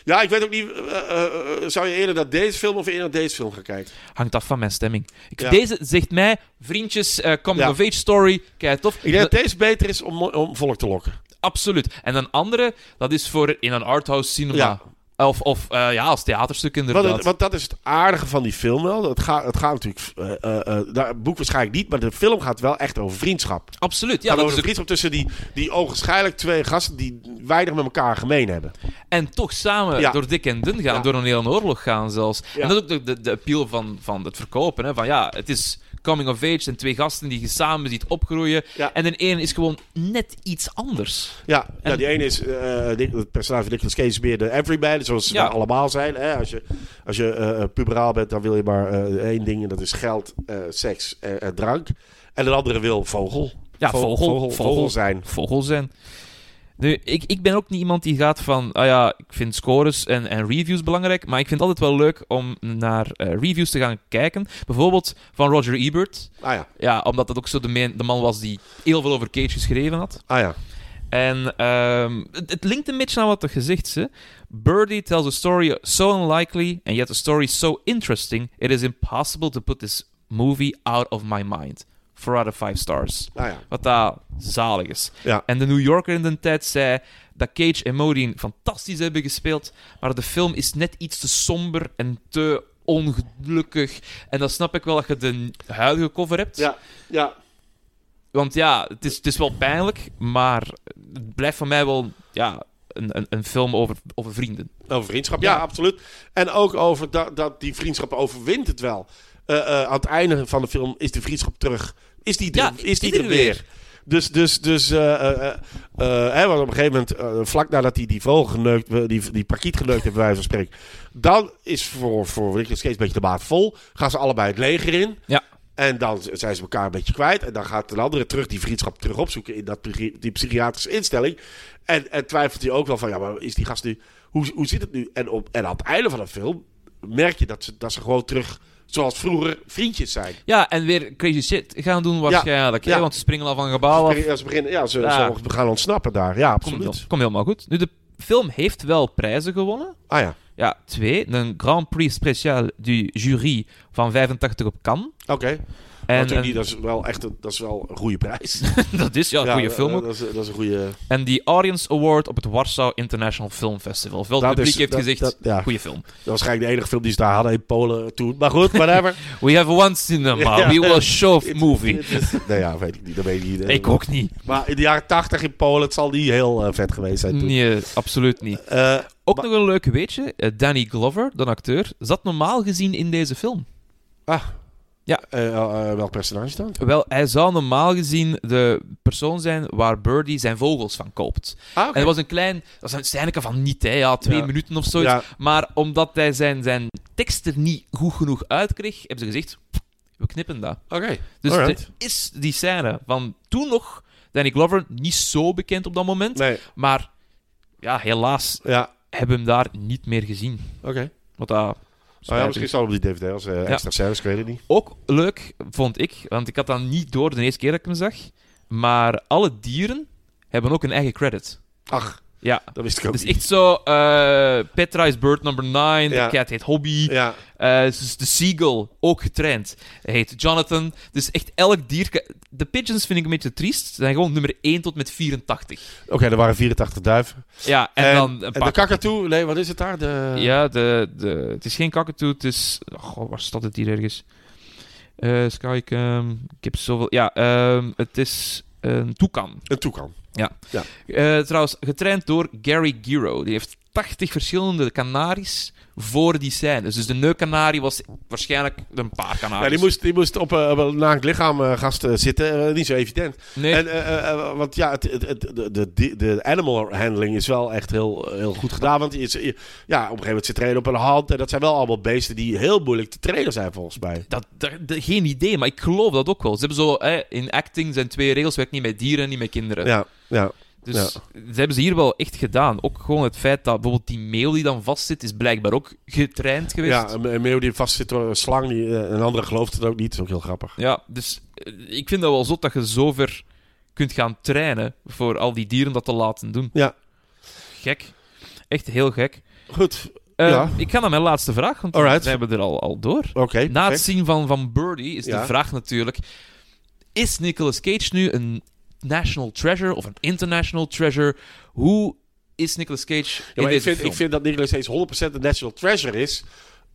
ja. ja, ik weet ook niet... eh, eh, eh, zou je eerder naar deze film of eerder naar deze film gaan kijken? Hangt af van mijn stemming. Ik, Ja. Deze zegt mij, vriendjes, eh, coming Ja. of age story, kijk tof. Ik denk dat deze beter is om, om volk te lokken. Absoluut. En een andere, dat is voor in een arthouse cinema. Ja. Of, of eh, ja, als theaterstuk inderdaad. Want, want dat is het aardige van die film wel. Het gaat, het gaat natuurlijk... eh, nou, het boek waarschijnlijk niet, maar de film gaat wel echt over vriendschap. Absoluut. Ja, dat over is de ook- vriendschap tussen die, die ogenschijnlijk twee gasten die weinig met elkaar gemeen hebben. en toch samen Ja. door dik en dun gaan, Ja. door een hele oorlog gaan zelfs. Ja. En dat is ook de, de, de appeal van, van het verkopen. Hè? Van ja, het is coming of age en twee gasten die je samen ziet opgroeien. Ja. En de ene is gewoon net iets anders. Ja, ja En- die ene is, eh, Nick- het personage van Nicolas Cage is meer de everyman, zoals ze Ja. allemaal zijn. Hè? Als je, als je eh, puberaal bent, dan wil je maar eh, één ding, en dat is geld, eh, seks en drank. En de andere wil vogel. Ja, Vo- vogel, vogel, vogel. vogel zijn. vogel zijn. Nu, ik, ik ben ook niet iemand die gaat van, ah ja, ik vind scores en, en reviews belangrijk, maar ik vind het altijd wel leuk om naar eh, reviews te gaan kijken. Bijvoorbeeld van Roger Ebert. Ah ja, Ja, omdat dat ook zo de, main- de man was die heel veel over Cage geschreven had. ah ja. En ehm, het, het linkt een beetje aan wat er gezegd is. hè. Birdie tells a story so unlikely and yet the story so interesting, it is impossible to put this movie out of my mind. 4 out of 5 stars. Ah ja. Wat dat zalig is. Ja. En de New Yorker in de tijd zei dat Cage en Modine fantastisch hebben gespeeld, maar de film is net iets te somber en te ongelukkig. En dan snap ik wel dat je de huidige cover hebt. Ja, ja. Want ja, het is, het is wel pijnlijk, maar het blijft voor mij wel ja, een, een, een film over, over vrienden. Over vriendschap, ja, Ja. absoluut. En ook over dat, dat die vriendschap overwint het wel. Eh, eh, aan het einde van de film is de vriendschap terug. Is die er, Ja, is die er er weer? weer. Dus, dus, dus eh, eh, eh, eh, want op een gegeven moment, vlak nadat hij die vogel geneukt, die, die parkiet geneukt heeft, bij wijze van spreken, dan is voor, voor Nicolas Cage een beetje de maat vol. Gaan ze allebei het leger in. Ja. En dan zijn ze elkaar een beetje kwijt. En dan gaat een andere terug die vriendschap terug opzoeken in dat, die psychiatrische instelling. En, en twijfelt hij ook wel van, ja, maar is die gast nu... Hoe, hoe zit het nu? En, op, en aan het einde van de film merk je dat ze, dat ze gewoon terug, zoals vroeger, vriendjes zijn. Ja, en weer crazy shit gaan doen waarschijnlijk. Ja. Want ze springen al van een gebouw af. Ja, ze, beginnen, ja, ze, Ja. ze gaan ontsnappen daar. Ja, absoluut. komt helemaal goed. Nu, de film heeft wel prijzen gewonnen. Ah ja, Ja, twee. Een Grand Prix Special du Jury van 85 op Cannes. oké. En een- niet, dat is wel echt een, dat is wel een goede prijs. dat is ja een goede eh, film eh, ook. Dat is, dat is een goede... En die Audience Award op het Warsaw International Film Festival. Veel publiek is- heeft dat- gezegd, dat- ja. goede film. Dat was waarschijnlijk de enige film die ze daar hadden in Polen toen. Maar goed, whatever. We have one cinema. Ja. We will show movie. Het is- nee, ja, weet ik niet. Dat weet ik niet. Ik ook niet. Maar in de jaren tachtig in Polen, het zal niet heel eh, vet geweest zijn toen. Nee, absoluut niet. Eh, Ook Maar- nog een leuk weetje. eh, Danny Glover, de acteur, zat normaal gezien in deze film. ah. Ja. Eh, eh, eh, welk personage dan? Wel, hij zou normaal gezien de persoon zijn waar Birdie zijn vogels van koopt. Ah, En dat was een klein... Dat was een scèneke van niet, hè. Ja, twee Ja. minuten of zoiets. Ja, Maar omdat hij zijn, zijn tekst er niet goed genoeg uitkreeg, hebben ze gezegd... We knippen dat. oké. Dus er is die scène van toen nog... Danny Glover, niet zo bekend op dat moment. Nee, Maar ja, helaas ja, hebben we hem daar niet meer gezien. oké. Wat dat... Oh, ja, misschien is. zal op die DVD als eh, extra scènes, ik weet het niet. Ook leuk vond ik, want ik had dat niet door de eerste keer dat ik hem zag. Maar alle dieren hebben ook een eigen credit. Ach, Ja. dat wist ik ook Dus niet. echt zo, eh, Petra is bird number 9, Ja. de cat heet Hobby, Ja, eh, dus de seagull, ook getraind, hij heet Jonathan. Dus echt elk dier... De pigeons vind ik een beetje triest, ze zijn gewoon nummer 1 tot met 84. oké, er waren 84 duiven. Ja, en, En, dan een en paar... de kakatoe, nee, wat is het daar? De... Ja, de, de, het is geen kakatoe, het is... Goh, waar staat het hier ergens? Eh Skycam, ik heb zoveel... Ja, ehm, het is een toekan. Een toekan. Eh, trouwens, getraind door Gary Giro. Die heeft 80 verschillende kanaries voor die scènes. Dus de neukanarie was waarschijnlijk een paar kanaries. Ja, die moest, die moest op, eh, op een naakt lichaam gast eh, zitten. Eh, niet zo evident. Nee, En, want ja, het, het, het- de, de, de animal handling is wel echt heel, heel goed gedaan. Want je, is- ja, op een gegeven moment zit trainen op een hand. En dat zijn wel allemaal beesten die heel moeilijk te trainen zijn, volgens mij. dat, dat, dat- geen idee, maar ik geloof dat ook wel. Ze hebben zo... eh, in acting zijn twee regels. Werkt niet met dieren, niet met kinderen. Ja, ja. Dus ze hebben ze hier wel echt gedaan. Ook gewoon het feit dat bijvoorbeeld die meeuw die dan vastzit, is blijkbaar ook getraind geweest. ja een, meeuw die vast zit door een slang. Die, eh, een andere gelooft het ook niet. Dat is ook heel grappig. Ja, dus eh, ik vind dat wel zot dat je zover kunt gaan trainen voor al die dieren dat te laten doen. Ja. Gek. Echt heel gek. Goed, Eh, Ja. Ik ga naar mijn laatste vraag, want Alright. we hebben er al, al door. oké. Na het zien van, van Birdie is Ja. de vraag natuurlijk... Is Nicolas Cage nu een national treasure of een international treasure? Hoe is Nicolas Cage Ja, ik, vind, film? ik vind dat Nicolas Cage 100% een national treasure is.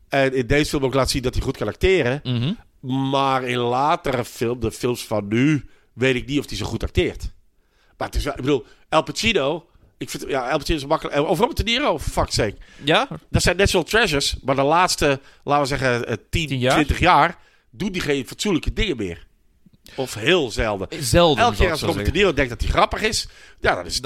En in deze film ook laat zien dat hij goed kan acteren. Mhm. Maar in latere film, de films van nu, weet ik niet of hij zo goed acteert. Maar het is wel, ik bedoel, El Pacino. Ik vind, ja, El Pacino is makkelijk. Of Robert De Niro, for fuck's sake. Ja? Dat zijn national treasures. Maar de laatste, laten we zeggen, eh, 10, Tien jaar? 20 jaar, doet hij geen fatsoenlijke dingen meer. Of heel zelden. Zelden, Elke keer ik als Robert De. Niro denkt dat hij grappig is, ja, dan is het.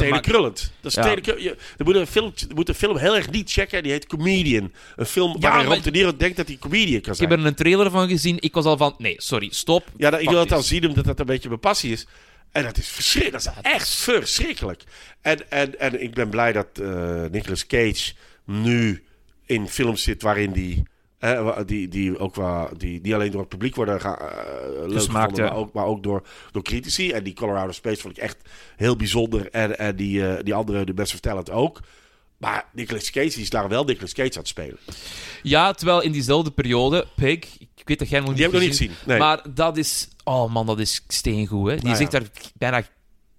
Dat is Ja. Je, er moet een film, moet een film heel erg niet checken, die heet Comedian. Een film Ja, waarin Robert De Niro denkt dat hij comedian kan Ik zijn. heb er een trailer van gezien. Ik was al van... Nee, sorry, stop. Ja, dat, ik wil het this. zien omdat dat een beetje mijn passie is. En dat is verschrikkelijk. Dat is echt verschrikkelijk. En, en, en ik ben blij dat eh Nicolas Cage nu in films zit waarin die... eh, die, die ook wel, die niet alleen door het publiek worden ga, eh, leuk ja. maar ook, maar ook door, door critici. En die Colorado Space vond ik echt heel bijzonder. En, en die, eh, die andere, de Best Talent ook. Maar Nicolas Cage die is daar wel Nicolas Cage aan het spelen. Ja, terwijl in diezelfde periode... Pig, ik weet dat jij nog niet Die heb ik nog niet gezien. Nee. Maar dat is... Oh man, dat is steengoed, hè. Die Ah, zegt ja. daar bijna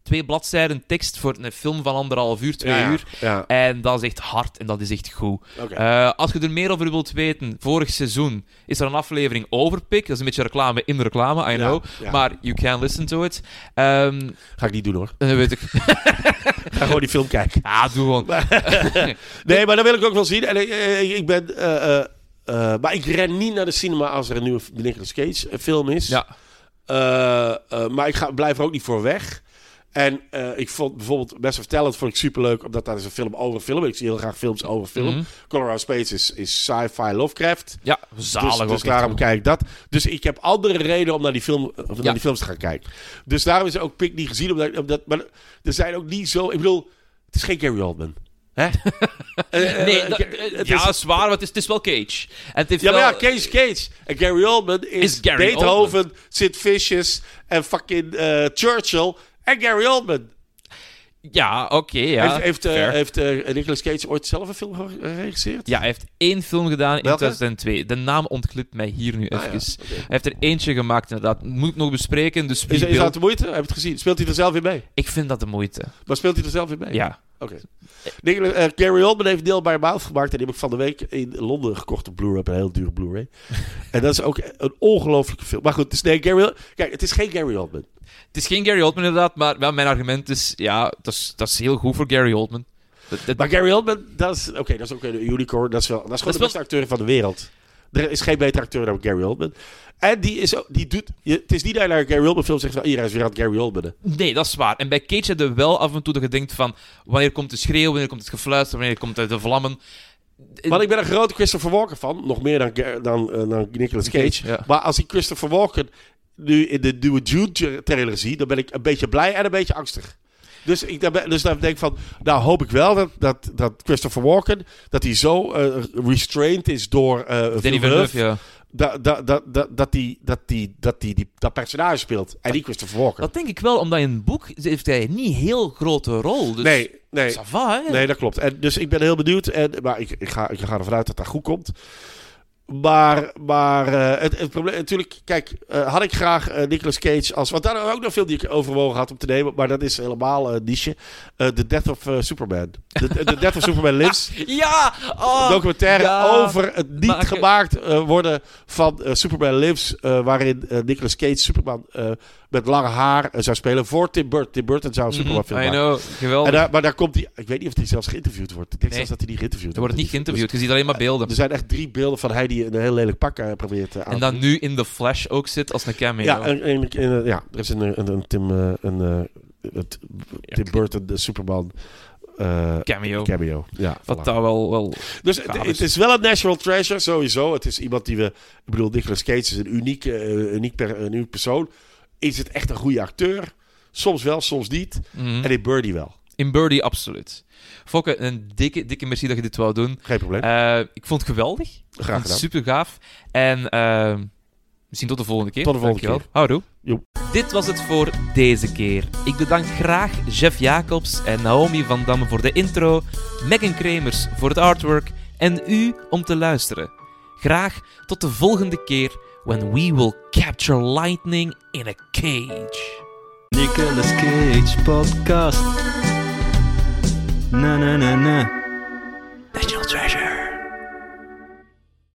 twee bladzijden tekst voor een film van anderhalf uur, twee ja, ja. uur. Ja, En dat is echt hard en dat is echt goed. Eh, als je er meer over wilt weten, vorig seizoen is er een aflevering over Pik. Dat is een beetje reclame in de reclame, I Ja, know. ja. Maar you can listen to it. Ehm Ga ik niet doen hoor. dan weet ik... Ga gewoon die film kijken. Ah, doe gewoon. Nee, maar dat wil ik ook wel zien. En ik, ben... eh, eh, maar ik ren niet naar de cinema als er een nieuwe Nicolas Cage film is. Ja. Maar ik ga, blijf er ook niet voor weg. En eh, ik vond bijvoorbeeld Best of Talent vond ik superleuk, omdat dat is een film over film. Ik zie heel graag films over film. Mhm. Colorado Space is, is sci-fi Lovecraft. Ja, zalig dus, ook dus daarom kijk ik dat. Dus ik heb andere redenen om naar die, film, of naar die films te gaan kijken. Dus daarom is ook Pik niet gezien. Omdat, omdat, maar er zijn ook niet zo... Ik bedoel, het is geen Gary Oldman. Hè? Eh, eh, Nee, dat- het ja, is- zwaar, maar het is, het is wel Cage. En het heeft ja, maar ja, Cage Cage. En Gary Oldman is, Is Gary Beethoven, Sid Vicious en fucking Churchill en Gary Oldman. Ja, oké, ja. heeft heeft, eh, heeft eh, Nicolas Cage ooit zelf een film geregisseerd? Ja, hij heeft één film gedaan in Welke? 2002. De naam ontglipt mij hier nu Ah, even. ja, Hij heeft er eentje gemaakt, inderdaad. Moet ik nog bespreken, dus Is, is dat de moeite? Heb je het gezien? Speelt hij er zelf in mee? Ik vind dat de moeite. Maar speelt hij er zelf in mee? Ja. Oké. Nicolas- eh, Gary Oldman heeft Deel by Mouth gemaakt. En die heb ik van de week in Londen gekocht op Blu-ray. Een heel dure Blu-ray. en dat is ook een ongelofelijke film. Maar goed, het is, nee, Gary, kijk, het is geen Gary Oldman. Het is geen Gary Oldman inderdaad, maar wel, mijn argument is... Ja, dat is, dat is heel goed voor Gary Oldman. Dat, dat- Maar Gary Oldman, dat is, oké, dat is ook een unicorn. Dat is, wel, dat is gewoon de beste acteur van de wereld. Er is geen betere acteur dan Gary Oldman. En die is ook, die doet, je, het is niet dat je naar een Gary Oldman film zegt van, iedereen is weer aan Gary Oldman. Nee, dat is waar. En bij Cage heb je wel af en toe dat je denkt van... Wanneer komt de schreeuw, wanneer komt het gefluister, wanneer komt de vlammen... Want ik ben een grote Christopher Walken fan. Nog meer dan, dan, eh, dan Nicolas Cage. Ja. Maar als ik Christopher Walken nu in de nieuwe Jude trailer zie, dan ben ik een beetje blij en een beetje angstig. Dus ik dus dan denk ik van, nou hoop ik wel dat, dat, dat Christopher Walken, dat hij zo eh, restrained is door eh Danny Villeneuve, ja. dat, dat, dat, dat, dat, die, dat, die, dat, die, die, dat personage speelt. En niet Christopher Walken. Dat denk ik wel, omdat in een boek heeft hij niet heel grote rol. Dus nee, nee. va? Nee, dat klopt. En, dus ik ben heel benieuwd. En, maar ik, ik, ga, ik ga ervan uit dat dat goed komt. Maar, maar eh, het, het probleem, natuurlijk, kijk, eh, had ik graag eh, Nicolas Cage als. Want daar ook nog veel die ik overwogen had om te nemen, maar dat is helemaal een niche. The Death of Superman. The, The Death of Superman Lives. Ja! Oh, documentaire ja. over het niet Maken. gemaakt worden van Superman Lives. waarin Nicolas Cage Superman met lange haar zou spelen voor Tim Burton. Tim Burton zou een Superman film Mhm, I know, geweldig. En daar, maar daar komt hij. Ik weet niet of hij zelfs geïnterviewd wordt. Ik denk Nee. zelfs dat hij niet geïnterviewd er wordt niet Dus- geïnterviewd, je ziet alleen maar beelden. er zijn echt drie beelden van hij die een heel lelijk pak eh, probeert eh, aan En dan nu in The Flash ook zit als een cameo. Ja, en, en- en, ja, er is een, een, een Tim, eh, een, eh, het- Tim Burton, de Superman eh, Cameo. cameo. Ja, Wat voilà. daar wel... wel Dus het, is wel een national treasure, sowieso. Het is iemand die we... Ik bedoel, Nicolas Cage is een uniek, eh, uniek, per, een uniek persoon. Is het echt een goede acteur? Soms wel, soms niet. mhm. En in Birdie wel. In Birdie, absoluut. Fokke, een dikke, dikke merci dat je dit wou doen. Geen probleem. Eh, ik vond het geweldig. Graag gedaan. Super gaaf. En eh, misschien tot de volgende keer. Tot de volgende Dankjewel. Houdoe. Joep. Dit was het voor deze keer. Ik bedank graag Jeff Jacobs en Naomi van Damme voor de intro, Megan Kremers voor het artwork en u om te luisteren. Graag tot de volgende keer when we will capture lightning in a cage. Nicolas Cage podcast. Na na na na. National Treasure.